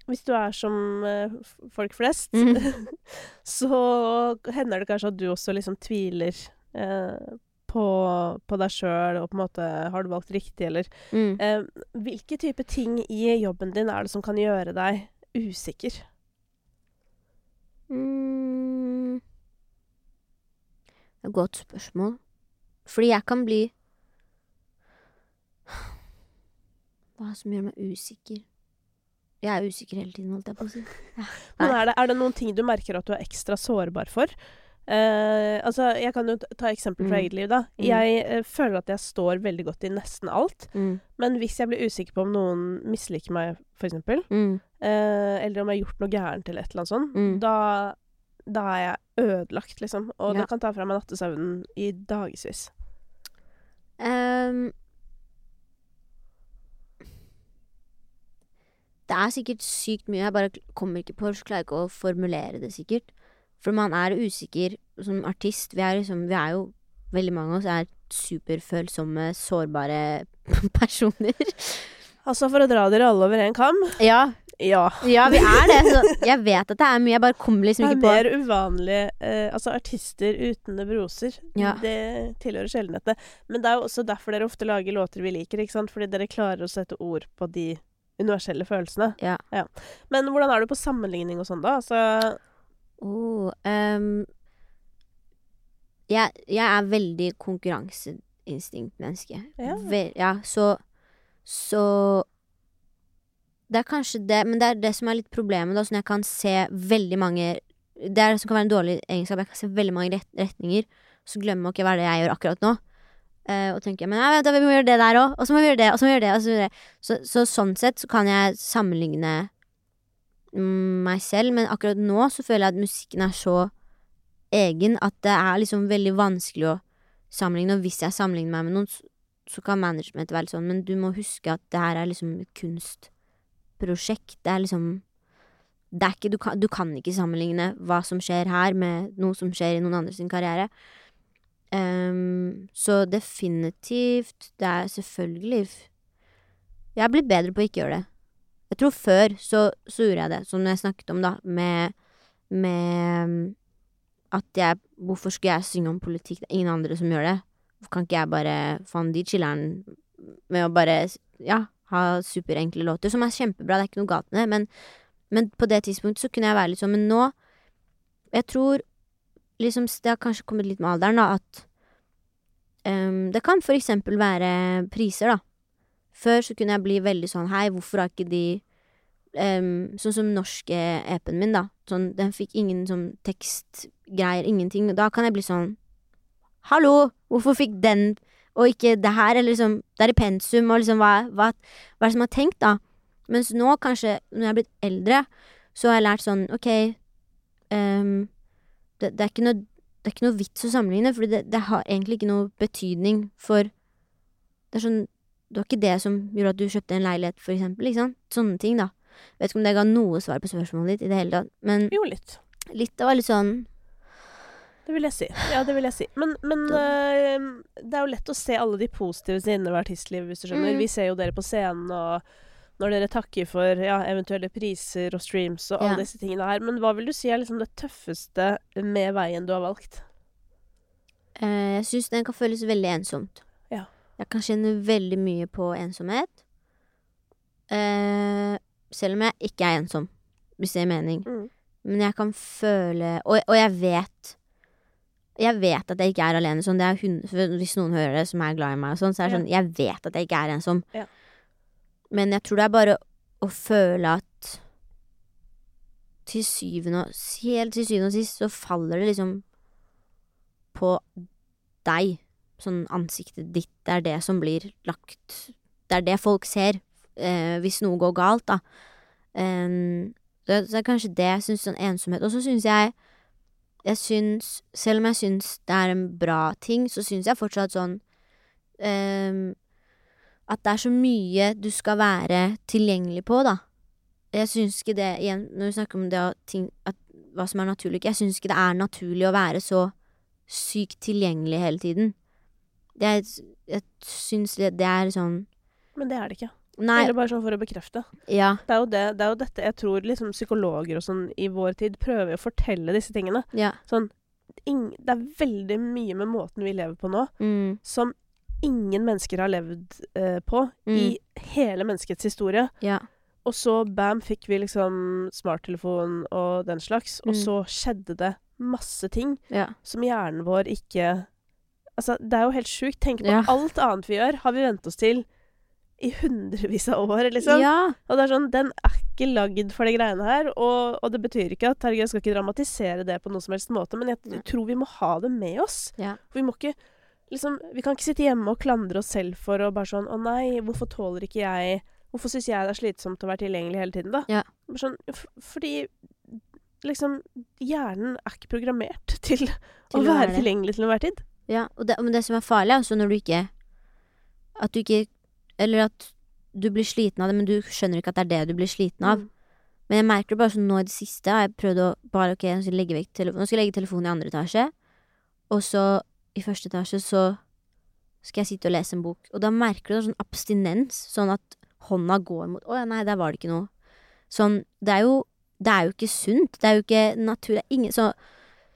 hvis du er som uh, folk flest, mm. så hender det kanskje at du også liksom tviler eh, på, på deg sjøl, og på en måte har du valgt riktig, eller Mm. eh, Hvilke type ting i jobben din er det som kan gjøre deg usikker? Mm. Det er et godt spørsmål. Fordi jeg kan bli Hva er det som gjør meg usikker? Jeg er usikker hele tiden, holdt jeg på å si. Men er det, er det noen ting du merker at du er ekstra sårbar for? Eh, altså, jeg kan jo ta eksempel fra Mm. eget liv, da. Mm. Jeg uh, føler at jeg står veldig godt i nesten alt. Mm. Men hvis jeg blir usikker på om noen misliker meg, eksempel, Mm. Uh, eller om jeg har gjort noe gærent eller et eller annet sånt, Mm. da, da er jeg ødelagt, liksom. Og Ja. det kan ta fra meg nattesøvnen i dagevis. Um, det er sikkert sykt mye, jeg bare kommer ikke på, så klarer jeg ikke å formulere det sikkert. For man er usikker som artist. Vi er, liksom, vi er jo Veldig mange av oss er superfølsomme, sårbare personer. Altså, for å dra dere alle over en kam Ja, Ja. ja, vi er det. Så jeg vet at det er mye, jeg bare kommer liksom ikke på Det er mer uvanlig eh, Altså, artister uten nevroser, Ja. det tilhører sjeldenhetene. Men det er jo også derfor dere ofte lager låter vi liker, ikke sant? Fordi dere klarer å sette ord på de universelle følelsene. Ja. Men hvordan er du på sammenligning og sånn, da? Altså Oh, jeg, jeg er veldig konkurranseinstinktmenneske. Ja. Vel, ja, så Så Det er kanskje det, men det er det som er litt problemet, da, sånn jeg kan se veldig mange Det er det som kan være en dårlig egenskap. Jeg kan se veldig mange ret retninger, så glemmer jeg ikke hva er det jeg gjør akkurat nå. Uh, og tenker men ja, da, vi må gjøre det der òg, og så må vi gjøre det, og så må vi gjøre det. Så. Så, så sånn sett så kan jeg sammenligne mm, meg selv, men akkurat nå så føler jeg at musikken er så egen at det er liksom veldig vanskelig å sammenligne. Og hvis jeg sammenligner meg med noen, så, kan management være litt sånn, men du må huske at det her er liksom et kunstprosjekt. Det er liksom det er ikke, du, kan, du kan ikke sammenligne hva som skjer her, med noe som skjer i noen andre sin karriere. Um, så definitivt Det er selvfølgelig Jeg blir bedre på å ikke gjøre det. Jeg tror før så, så gjorde jeg det, som jeg snakket om, da, med, med at jeg Hvorfor skulle jeg synge om politikk? Det er ingen andre som gjør det. Kan ikke jeg bare Faen, de chiller'n med å bare Ja, ha superenkle låter, som er kjempebra, det er ikke noe galt med det, men, men på det tidspunktet så kunne jeg være litt sånn Men nå Jeg tror liksom Det har kanskje kommet litt med alderen, da, at um, Det kan for eksempel være priser, da. Før så kunne jeg bli veldig sånn Hei, hvorfor har ikke de um, Sånn som norske EP-en min, da. Sånn, den fikk ingen sånn tekstgreier, ingenting. Da kan jeg bli sånn Hallo, hvorfor fikk den og ikke det her? Eller liksom Det er i pensum, og liksom hva, hva, hva er det som er tenkt, da? Mens nå, kanskje, når jeg er blitt eldre, så har jeg lært sånn OK um, det, det, er noe, det er ikke noe vits å sammenligne, for det, det har egentlig ikke noe betydning for Det er sånn Det var ikke det som gjorde at du kjøpte en leilighet, for eksempel, ikke sant? Sånne ting, da. Vet ikke om det ga noe svar på spørsmålet ditt i det hele tatt, men Jo, litt. litt det var litt sånn Det vil jeg si. Ja, det vil jeg si. Men, men øh, det er jo lett å se alle de positive sidene ved artistlivet, hvis du skjønner. Mm. Vi ser jo dere på scenen, og når dere takker for ja, eventuelle priser og streams og alle Ja. disse tingene her. Men hva vil du si er liksom det tøffeste med veien du har valgt? Eh, jeg syns den kan føles veldig ensomt. Jeg kan kjenne veldig mye på ensomhet. Eh, selv om jeg ikke er ensom, hvis det gir mening. Mm. Men jeg kan føle Og, og jeg vet Jeg vet at jeg ikke er alene sånn. Det er hun, hvis noen hører det, som er glad i meg sånn, så er det Ja. sånn Jeg vet at jeg ikke er ensom. Ja. Men jeg tror det er bare å føle at til syvende og Helt til syvende og sist så faller det liksom på deg. Sånn ansiktet ditt. Det er det som blir lagt Det er det folk ser eh, hvis noe går galt, da. Um, så, så det er kanskje det jeg syns sånn ensomhet. Og så syns jeg Jeg syns Selv om jeg syns det er en bra ting, så syns jeg fortsatt sånn um, At det er så mye du skal være tilgjengelig på, da. Jeg syns ikke det igjen, Når vi snakker om det ting at, Hva som er naturlig Jeg syns ikke det er naturlig å være så sykt tilgjengelig hele tiden. Jeg, jeg syns det, er sånn Men det er det ikke. Nei, Eller bare sånn for å bekrefte. ja. Det er det, det er jo dette jeg tror liksom psykologer og sånn i vår tid prøver å fortelle disse tingene. Ja. Sånn ing, Det er veldig mye med måten vi lever på nå, Mm, som ingen mennesker har levd eh, på i hele menneskets historie. ja. Og så bam, fikk vi liksom smarttelefon og den slags, og Mm. så skjedde det masse ting som hjernen vår ikke Altså, det er jo helt sjukt. Tenk på Ja. alt annet vi gjør, har vi vent oss til i hundrevis av år, liksom. ja. Og det er sånn, den er ikke lagd for de greiene her, og, og det betyr ikke at jeg skal ikke dramatisere det på noen som helst måte, men jeg Nei. tror vi må ha det med oss. Ja. For vi må ikke liksom Vi kan ikke sitte hjemme og klandre oss selv for å bare sånn Å nei, hvorfor tåler ikke jeg Hvorfor syns jeg det er slitsomt å være tilgjengelig hele tiden, da? Ja. Bare sånn, fordi liksom Hjernen er ikke programmert til, Til å å være være tilgjengelig til enhver tid. Ja, det, men det som er farlig, er altså når du ikke At du ikke Eller at du blir sliten av det, men du skjønner ikke at det er det du blir sliten av. Mm. Men jeg merker det bare sånn nå i det siste har jeg prøvd å bare Ok, nå skal jeg legge vekk telefonen. Nå skal jeg legge telefonen i andre etasje, og så i første etasje så skal jeg sitte og lese en bok. Og da merker du sånn abstinens, sånn at hånda går mot Å ja, nei, der var det ikke noe. Sånn Det er jo Det er jo ikke sunt. Det er jo ikke natur. Det er ingen så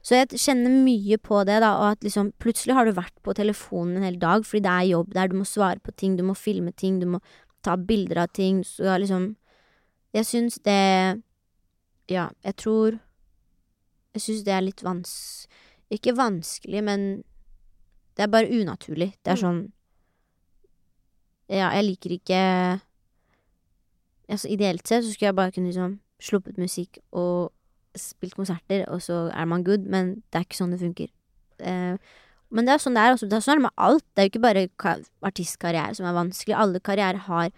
så jeg kjenner mye på det, da, og at liksom plutselig har du vært på telefonen en hel dag fordi det er jobb der, du må svare på ting, du må filme ting, du må ta bilder av ting, så liksom Jeg syns det Ja, jeg tror Jeg syns det er litt vans... Ikke vanskelig, men det er bare unaturlig. Det er Mm. sånn Ja, jeg liker ikke Altså, ideelt sett så skulle jeg bare kunne liksom sluppet musikk og spilt konserter, og så er man good, men det er ikke sånn det funker. Eh, men det er sånn det er også. Det er sånn med alt. Det er jo ikke bare artistkarriere som er vanskelig. Alle karrierer har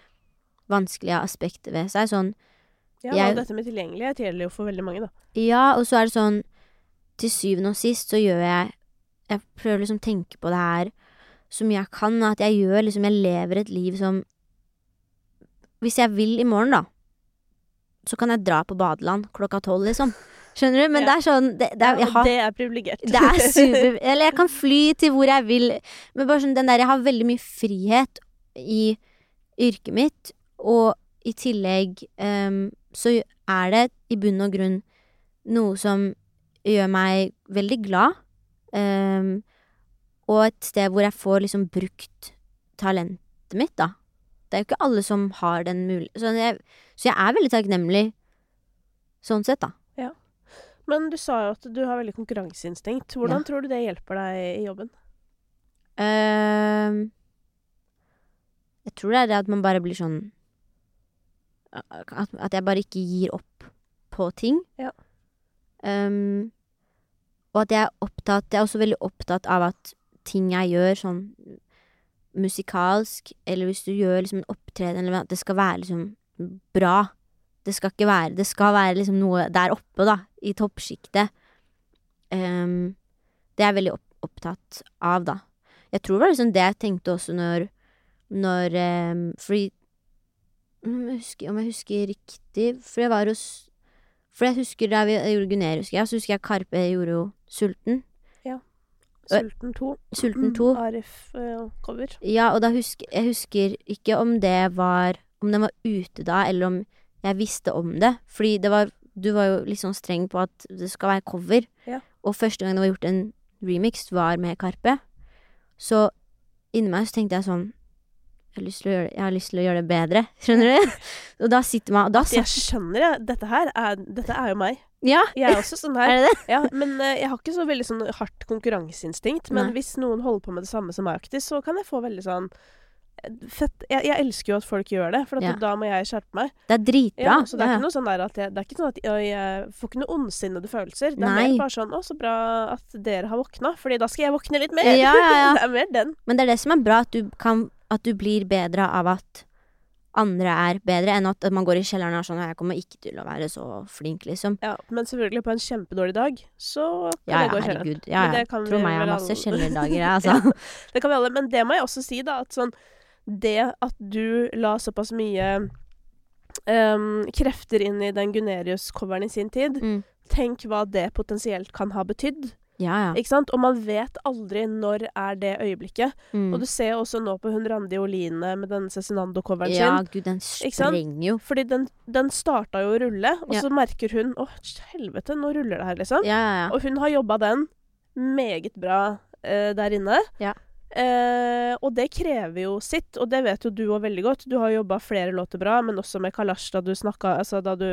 vanskelige aspekter ved seg. Sånn Ja, Jeg- og dette med tilgjengelighet gjelder jo for veldig mange, da. Ja, og så er det sånn Til syvende og sist så gjør jeg Jeg prøver liksom å tenke på det her så mye jeg kan, at jeg gjør liksom Jeg lever et liv som Hvis jeg vil i morgen, da, så kan jeg dra på badeland klokka tolv, liksom. Skjønner du? Men Ja. det er sånn det, det er, har, det er privilegert. det er super Eller jeg kan fly til hvor jeg vil. Men bare sånn den der Jeg har veldig mye frihet i yrket mitt, og i tillegg um, så er det i bunn og grunn noe som gjør meg veldig glad. Um, og et sted hvor jeg får liksom brukt talentet mitt, da. Det er jo ikke alle som har den muligheten. Så, så jeg er veldig takknemlig sånn sett, da. Men du sa jo at du har veldig konkurranseinstinkt. Hvordan Ja. tror du det hjelper deg i jobben? Uh, jeg tror det er det at man bare blir sånn At, at jeg bare ikke gir opp på ting. Ja. Um, og at jeg er opptatt Jeg er også veldig opptatt av at ting jeg gjør sånn musikalsk, eller hvis du gjør liksom en opptreden, eller at det skal være liksom bra. Det skal ikke være Det skal være liksom noe der oppe, da, i toppsjiktet. Um, det er jeg veldig opp, opptatt av, da. Jeg tror det var liksom det jeg tenkte også når Når um, Fordi om jeg, husker, om jeg husker riktig For jeg var hos For jeg husker da vi gjorde Gunerius, så husker jeg Karpe gjorde jo Sulten. Sulten 2. Sulten 2. Arif eh, cover. Ja, og da husker jeg husker ikke om det var Om den var ute da, eller om jeg visste om det. Fordi det var Du var jo litt sånn streng på at det skal være cover. Ja. Og første gang det var gjort en remix, var med Karpe. Så inni meg så tenkte jeg sånn jeg har, gjøre det, jeg har lyst til å gjøre det bedre. Skjønner du? Og da sitter man da Jeg skjønner, det. Dette her er, dette er jo meg. Ja, Jeg er også sånn her. er det det? Ja, men eh, jeg har ikke så veldig sånn hardt konkurranseinstinkt. Men Nei. hvis noen holder på med det samme som meg så kan jeg få veldig sånn eh, Fett. Jeg, jeg elsker jo at folk gjør det, for at Ja. da må jeg skjerpe meg. Det er dritbra. Ja, så det er Ja, ikke noe sånn at jeg, det er ikke sånn at jeg, jeg får ikke noe ondsinnede følelser. Det er Nei. mer bare sånn 'Å, så bra at dere har våkna', Fordi da skal jeg våkne litt mer. Ja, ja, ja. det er mer den. Men det er det som er bra, at du, kan, at du blir bedre av at andre er bedre, enn at man går i kjelleren og er sånn 'Jeg kommer ikke til å være så flink', liksom. Ja, men selvfølgelig, på en kjempedårlig dag, så kan Ja, ja, gå i kjelleren. herregud. Ja, ja. det Tro meg, jeg har masse kjellerdager, jeg, altså. Det kan vi alle. Men det må jeg også si, da, at sånn Det at du la såpass mye um, krefter inn i den Gunerius-coveren i sin tid, Mm. tenk hva det potensielt kan ha betydd. Ja, ja. Ikke sant? Og man vet aldri når er det øyeblikket. Mm. Og du ser jo også nå på hun Randi Oline med denne Cezinando-coveren Ja, sin. gud, den sprenger jo. Fordi den, den starta jo å rulle, og Ja. så merker hun Å, helvete, nå ruller det her, liksom. Ja, ja, ja. Og hun har jobba den meget bra eh, der inne. Ja. Eh, og det krever jo sitt, og det vet jo du òg veldig godt. Du har jobba flere låter bra, men også med Kalash da du snakka Altså da du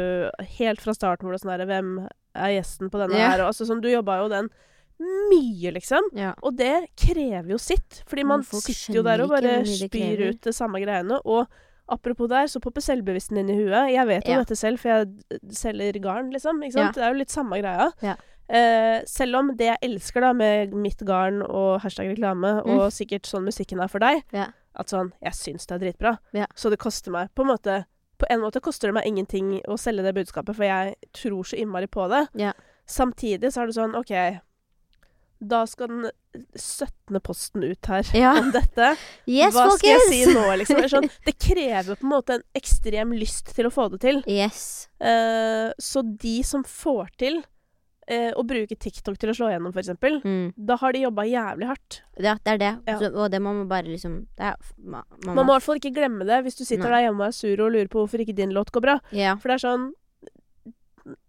Helt fra starten hvor det sånn herre Hvem er gjesten på denne yeah. her? Og altså sånn, du jobba jo den mye, liksom. ja. Og det krever jo sitt. Fordi man sitter jo der og bare spyr ut det samme greiene. Og apropos der, så popper selvbevissten inn i huet. Jeg vet jo Ja. dette selv, for jeg selger garn, liksom. Ikke sant? Ja. Det er jo litt samme greia. Ja. Eh, selv om det jeg elsker da med mitt garn og hashtag reklame, Mm. og sikkert sånn musikken er for deg, Ja. at sånn Jeg syns det er dritbra. Så det koster meg på en måte På en måte koster det meg ingenting å selge det budskapet, for jeg tror så innmari på det. Ja. Samtidig så er det sånn OK, da skal den 17. posten ut her Ja. om dette. Yes, Hva skal jeg si nå, liksom? Det, sånn, det krever på en måte en ekstrem lyst til å få det til. Yes. Uh, så de som får til uh, å bruke TikTok til å slå gjennom, f.eks., Mm. da har de jobba jævlig hardt. Ja, det er det. Ja. Så, og det må man bare liksom er, ma, man, Man må i hvert fall ikke glemme det hvis du sitter Nei. der hjemme og er sur og lurer på hvorfor ikke din låt går bra. Ja. For det er sånn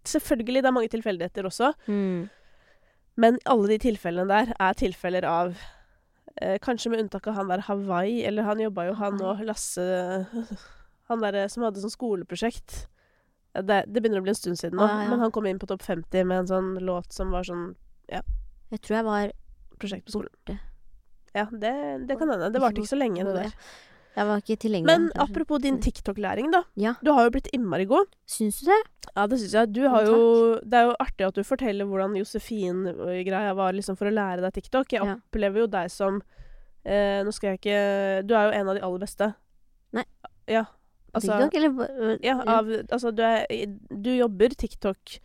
Selvfølgelig, det er mange tilfeldigheter også, Mm. Men alle de tilfellene der er tilfeller av eh, Kanskje med unntak av han der Hawaii, eller han jobba jo, han og Lasse Han der som hadde sånn skoleprosjekt. Det, det begynner å bli en stund siden nå, ah, ja, ja. men han kom inn på topp 50 med en sånn låt som var sånn Jeg tror jeg var prosjekt på skolen. borte. Ja, det, det kan hende. Det varte ikke så lenge, det der. Jeg var ikke tilgjengelig. Men apropos din TikTok-læring, da. Ja. Du har jo blitt innmari god. Syns du det? Ja, det syns jeg. Du har jo Det er jo artig at du forteller hvordan Josefin-greia var liksom for å lære deg TikTok. Jeg opplever jo deg som eh, Nå skal jeg ikke Du er jo en av de aller beste. Nei. Ja. Altså, TikTok, eller ja, av, altså du, er, du jobber TikTok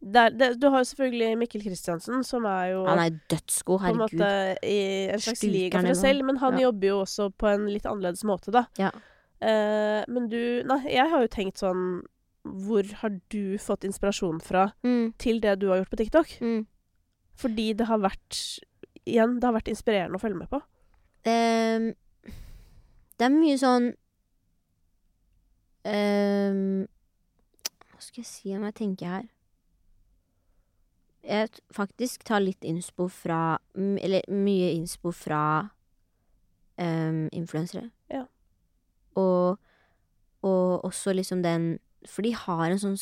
der, det, Du har jo selvfølgelig Mikkel Kristiansen, som er jo Han er dødsgod, på en måte i en slags liga for seg selv, men han Ja. jobber jo også på en litt annerledes måte, da. Ja. Uh, men du Nei, jeg har jo tenkt sånn Hvor har du fått inspirasjon fra Mm, til det du har gjort på TikTok? mm. Fordi det har vært Igjen, det har vært inspirerende å følge med på. Um, det er mye sånn um, Hva skal jeg si om jeg tenker her? Jeg t- faktisk tar litt innspo fra m- Eller mye innspo fra um, influensere. Ja. Og, og også liksom den For de har en sånn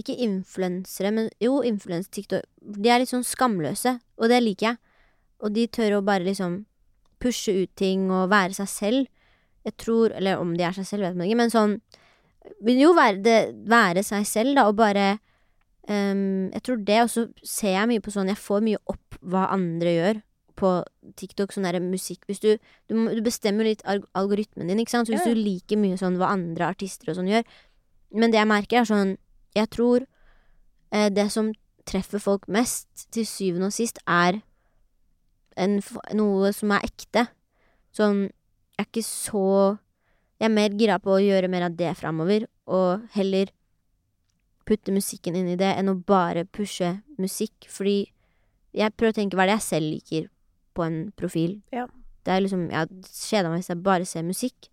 Ikke influensere, men jo, influens-TikTok. De er litt sånn skamløse, og det liker jeg. Og de tør å bare liksom pushe ut ting og være seg selv. Jeg tror Eller om de er seg selv, vet man ikke, men sånn Vil jo være, det, være seg selv, da, og bare ehm, Jeg tror det, og så ser jeg mye på sånn Jeg får mye opp hva andre gjør på TikTok, sånn derre musikk. Hvis du Du, du bestemmer litt algoritmen din, ikke sant, så hvis du liker mye sånn hva andre artister og sånn gjør. Men det jeg merker, er sånn Jeg tror eh, det som treffer folk mest, til syvende og sist, er en, noe som er ekte. Sånn Jeg er ikke så Jeg er mer gira på å gjøre mer av det framover, og heller putte musikken inn i det, enn å bare pushe musikk. Fordi jeg prøver å tenke hva er det jeg selv liker på en profil. Ja. Det er liksom Jeg hadde kjeda meg hvis jeg bare ser musikk.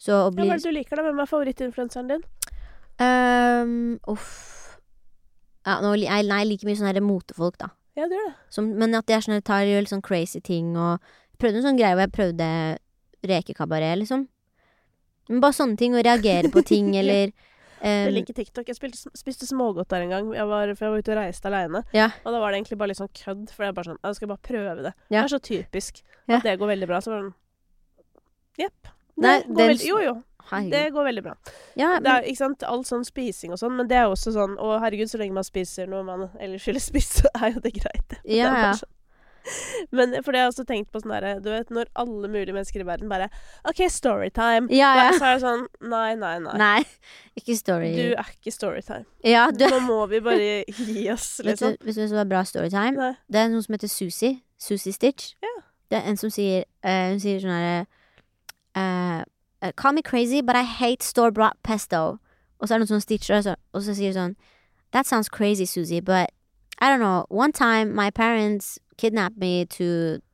Så å bli hva er det du liker, da? Hvem er favorittinfluenseren din? Um, Uff. Ja, nå, jeg, nei, jeg liker mye sånne her motefolk, da. Ja, det gjør det. Som, men at jeg sånn, tar gjør litt sånn crazy ting og Prøvde en sånn greie hvor jeg prøvde rekekabaret, liksom. Men bare sånne ting, å reagere på ting, eller Jeg liker TikTok. Jeg spilte, spiste smågodt der en gang, jeg var, for jeg var ute og reiste aleine. Ja. Og da var det egentlig bare litt sånn kødd, for jeg bare sånn Jeg skal bare prøve det. Ja. Det er så typisk Ja. at det går veldig bra. Så var det sånn Jepp. Det Nei, går veldig Jo, jo. Herregud. Det går veldig bra. ja, Det er, ikke sant, All sånn spising og sånn, men det er også sånn Å, herregud, så lenge man spiser noe man ellers ville spist, så er jo det greit. Ja, bare ja. sånn. Men for det har jeg også tenkt på sånn derre Du vet når alle mulige mennesker i verden bare OK, storytime. Ja, ja. Så er det sånn Nei, nei, nei. Nei, ikke story. Du er ikke storytime. ja, du, Nå må vi bare gi oss, liksom. vet du hva som er bra storytime? Nei. Det er noe som heter Susie. Susie Stitch. Ja. Det er en som sier uh, Hun sier sånn herre uh, uh, Call me crazy, but I hate store brought pesto. Og så er det noen sånne stitcher, og så, og så sier sånn That sounds crazy, Susie, but I don't know. One time my parents kidnapped me to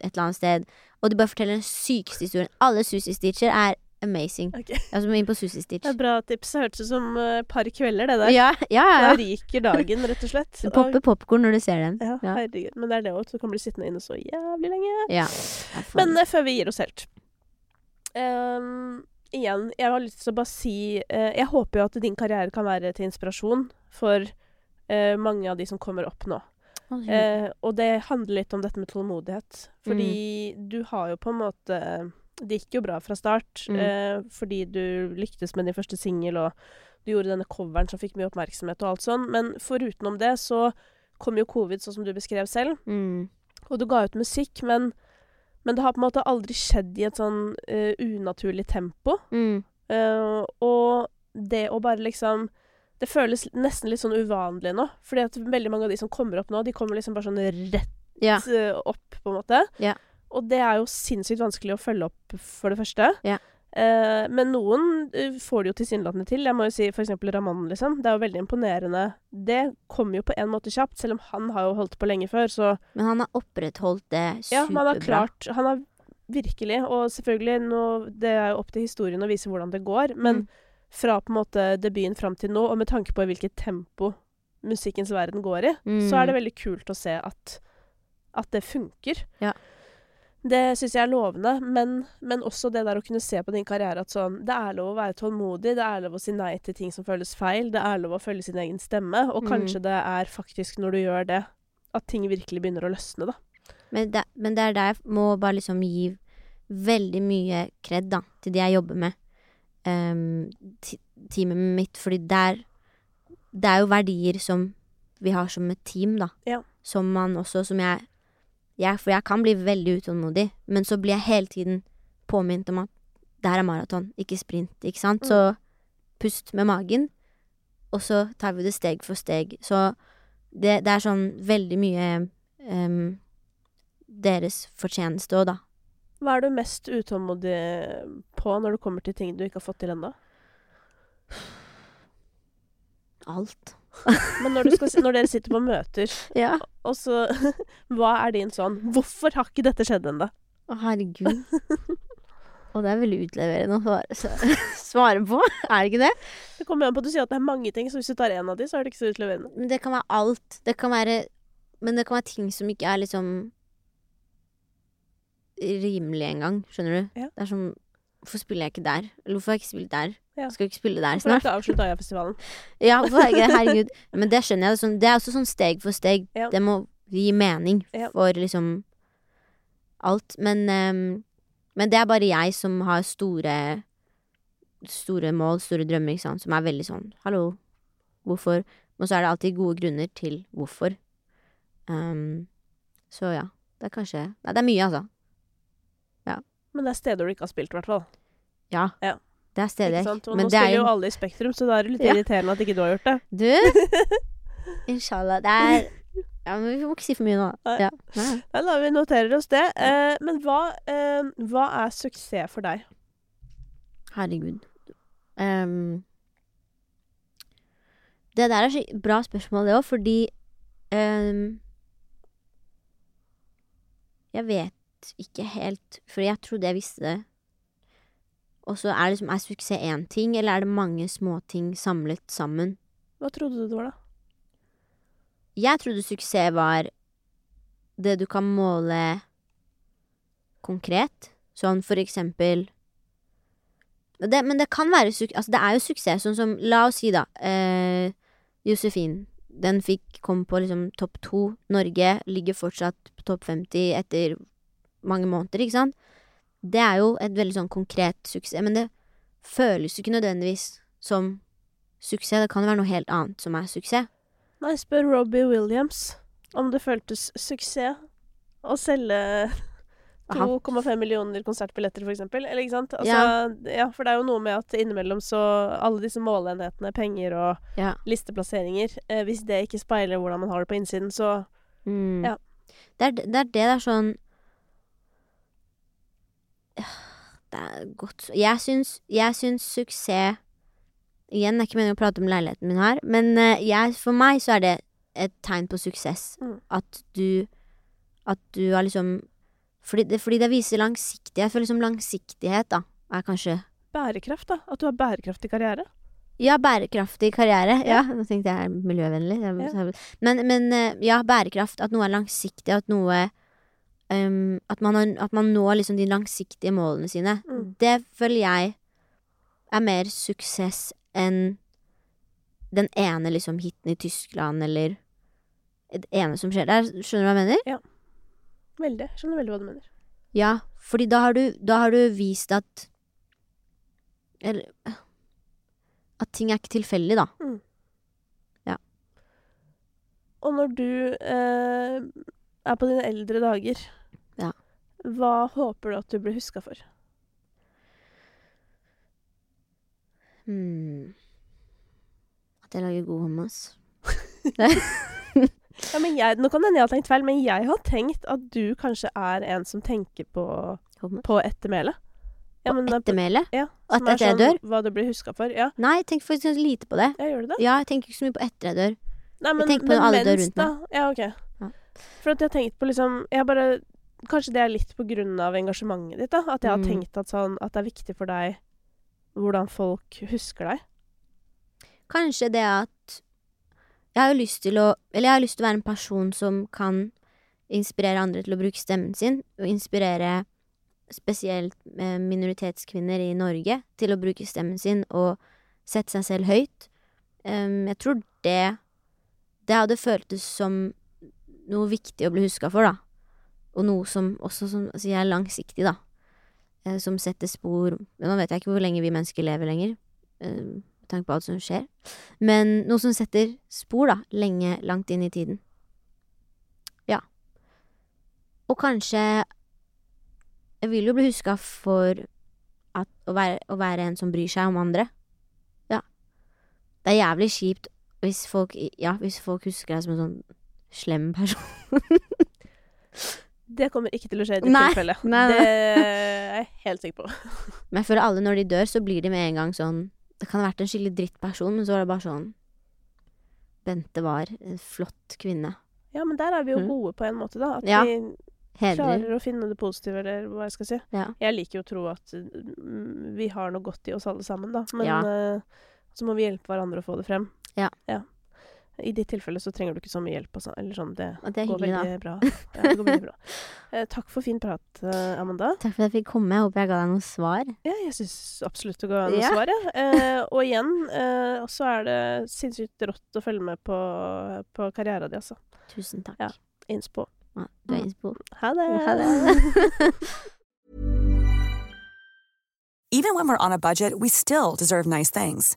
et eller annet sted, og de bare forteller den sykeste historien. Alle Susi Stitcher er amazing. Okay. Altså, inn på Susi Stitch. Det er bra tips. Det hørtes ut som eh, et par kvelder, det der. Ja, ja, Da ja. ryker dagen, rett og slett. Du popper popkorn når du ser den. Ja, Ja. herregud. Men det er det òg. Så kan bli sittende inne så jævlig lenge. Ja. Men eh, før vi gir oss helt um, Igjen, jeg har lyst til å bare si uh, Jeg håper jo at din karriere kan være til inspirasjon for uh, mange av de som kommer opp nå. Eh, og det handler litt om dette med tålmodighet. Fordi du har jo på en måte Det gikk jo bra fra start, Mm. eh, fordi du lyktes med din første singel, og du gjorde denne coveren som fikk mye oppmerksomhet og alt sånn. Men forutenom det så kom jo covid, sånn som du beskrev selv. mm. Og du ga ut musikk, men, men det har på en måte aldri skjedd i et sånn uh, unaturlig tempo. Mm. Eh, og det å bare liksom Det føles nesten litt sånn uvanlig nå. Fordi at veldig mange av de som kommer opp nå, de kommer liksom bare sånn rett Ja. eh, opp, på en måte. Ja. Og det er jo sinnssykt vanskelig å følge opp, for det første. Ja. Eh, men noen eh, får det jo tilsynelatende til. Jeg må jo si eksempel Raman, liksom. Det er jo veldig imponerende. Det kommer jo på en måte kjapt, selv om han har jo holdt på lenge før, så Men han har opprettholdt det superbra. ja, han har klart Han har virkelig Og selvfølgelig, nå, det er jo opp til historien å vise hvordan det går, men Mm. Fra på en måte debuten fram til nå, og med tanke på hvilket tempo musikkens verden går i, Mm. så er det veldig kult å se at, at det funker. Ja. Det syns jeg er lovende, men, men også det der å kunne se på din karriere at sånn Det er lov å være tålmodig, det er lov å si nei til ting som føles feil, det er lov å følge sin egen stemme, og Mm. kanskje det er faktisk når du gjør det, at ting virkelig begynner å løsne, da. Men det, men det er der jeg må bare liksom gi veldig mye kred da, til de jeg jobber med. Um, teamet mitt, fordi der Det er jo verdier som vi har som et team, da. Ja. Som man også Som jeg, jeg For jeg kan bli veldig utålmodig, men så blir jeg hele tiden påminnet om at det her er maraton, ikke sprint, ikke sant? Mm. Så pust med magen, og så tar vi det steg for steg. Så det, det er sånn veldig mye um, deres fortjeneste òg, da. Hva er du mest utålmodig på når det kommer til ting du ikke har fått til ennå? Alt. Men når, du skal, når dere sitter på møter, Ja. og så Hva er din sånn Hvorfor har ikke dette skjedd ennå? Å, herregud. Og det er veldig utleverende å svare- svare på, er det ikke det? Det kommer an på at du sier at det er mange ting, så hvis du tar én av de, så er det ikke så utleverende. Men det kan være alt. Det kan være Men det kan være ting som ikke er liksom rimelig engang, skjønner du? Ja. Det er sånn Hvorfor spiller jeg ikke der? Eller hvorfor har jeg ikke spilt der? Ja. Skal jeg ikke spille der snart? Hvorfor avslutta jeg festivalen? Ja, hvorfor har jeg ikke det? Herregud. Men det skjønner jeg. Det sånn, det er også sånn steg for steg. Ja. Det må gi mening for liksom alt. Men, um, men det er bare jeg som har store Store mål, store drømmer, ikke sant. Som er veldig sånn Hallo, hvorfor? Men så er det alltid gode grunner til hvorfor. Um, så ja. Det er kanskje Nei, det er mye, altså. Men det er steder du ikke har spilt, i hvert fall. Ja. Ja. Det er steder. Ikke sant? Og Men nå det er spiller jo jo alle i Spektrum, så da er det litt Ja. irriterende at ikke du har gjort det. Du! Inshallah. Det er Ja, men vi må ikke si for mye nå. Ja. Nei. Nei, da vi noterer oss det. Eh, men hva, eh, hva er suksess for deg? Herregud. Um, det der er så bra spørsmål, det òg, fordi um, Jeg vet ikke helt, for jeg trodde jeg visste det. Og så er, det liksom, er suksess én ting, eller er det mange småting samlet sammen? Hva trodde du det var, da? Jeg trodde suksess var det du kan måle konkret. Sånn for eksempel det, Men det kan være Altså, det er jo suksess, sånn som La oss si, da, eh, Josefin. Den fikk kom på liksom topp to. Norge ligger fortsatt på topp 50 etter mange måneder, ikke sant? Det er jo et veldig sånn konkret suksess, men det føles jo ikke nødvendigvis som suksess. Det kan jo være noe helt annet som er suksess. Nei, spør Robbie Williams om det føltes suksess å selge 2,5 millioner konsertbilletter, for eksempel. Eller ikke sant? Altså, ja. For det er jo noe med at innimellom så Alle disse måleenhetene, penger og Ja. listeplasseringer eh, Hvis det ikke speiler hvordan man har det på innsiden, så Mm. Ja. Det, er, det er det det er sånn Det er godt Jeg syns, jeg syns suksess Igjen, det er ikke meningen å prate om leiligheten min her, men eh, jeg, for meg så er det et tegn på suksess. Mm. At du At du har liksom fordi det, fordi det viser langsiktighet. Jeg føler liksom langsiktighet, da, er kanskje Bærekraft, da. At du har bærekraftig karriere. Ja, bærekraftig karriere. Ja, nå tenkte jeg miljøvennlig. Men, men eh, ja, bærekraft. At noe er langsiktig, at noe ehm, at, man har, at man når liksom de langsiktige målene sine. Mm. Det føler jeg er mer suksess enn den ene liksom hiten i Tyskland, eller det ene som skjer der. Skjønner du hva jeg mener? Veldig. Skjønner veldig hva du mener. Ja, fordi da har du, da har du vist at Eller At ting er ikke tilfeldig, da. Og når du eh, er på dine eldre dager, Ja. hva håper du at du blir huska for? Hmm. At jeg lager god hummus. Ja, men jeg, nå kan det hende jeg har tenkt feil, men jeg har tenkt at du kanskje er en som tenker på, Hummus? på ettermælet. Ja, på- ettermæle? Ja, at, at jeg sånn dør? Hva du blir huska for. Ja, Nei, jeg tenker faktisk lite på det. ja gjør du det? Ja, jeg tenker ikke så mye på etter jeg dør. Nei, men, tenker på men alle mens, dør rundt da Ja, OK. For at jeg har tenkt på liksom Jeg bare Kanskje det er litt på grunn av engasjementet ditt, da. At jeg har Mm. tenkt at, sånn, at det er viktig for deg hvordan folk husker deg. Kanskje det at Jeg har jo lyst til å Eller jeg har lyst til å være en person som kan inspirere andre til å bruke stemmen sin, og inspirere spesielt eh, minoritetskvinner i Norge til å bruke stemmen sin og sette seg selv høyt. Um, jeg tror det Det hadde føltes som noe viktig å bli huska for, da. Og noe som også som altså er langsiktig, da. Eh, som setter spor Nå vet jeg ikke hvor lenge vi mennesker lever lenger. eh, med tanke på alt som skjer. Men noe som setter spor, da, lenge, langt inn i tiden. Ja. Og kanskje Jeg vil jo bli huska for at, å, være, å være en som bryr seg om andre. Ja. Det er jævlig kjipt hvis folk Ja, hvis folk husker deg som en sånn slem person. Det kommer ikke til å skje i ditt Nei, tilfelle. nei, nei. Det er jeg helt sikker på. Men jeg føler alle når de dør, så blir de med en gang sånn Det kan ha vært en skikkelig drittperson, men så var det bare sånn Bente var en flott kvinne. Ja, men der er vi jo Mm. gode på en måte, da. At Ja. vi Hedrer. klarer å finne det positive, eller hva jeg skal si. Ja. Jeg liker jo å tro at mm, vi har noe godt i oss alle sammen, da. Men Ja. uh, så må vi hjelpe hverandre å få det frem. Ja. I ditt tilfelle så trenger du ikke så mye hjelp. Altså. Eller sånn, det, det går hyggelig, bra. Ja, det går veldig bra. Eh, takk for fin prat, eh, Amanda. Takk for at jeg fikk komme. Jeg håper jeg ga deg noen svar. Ja, jeg syns absolutt du ga noen Ja. svar, ja. Eh, og igjen eh, så er det sinnssykt rått å følge med på, på karrieren din, altså. Tusen takk. Ja. Innspo. Ja, du er innspo. Ha det! Ha det. Even when we're on a budget, we still deserve nice things.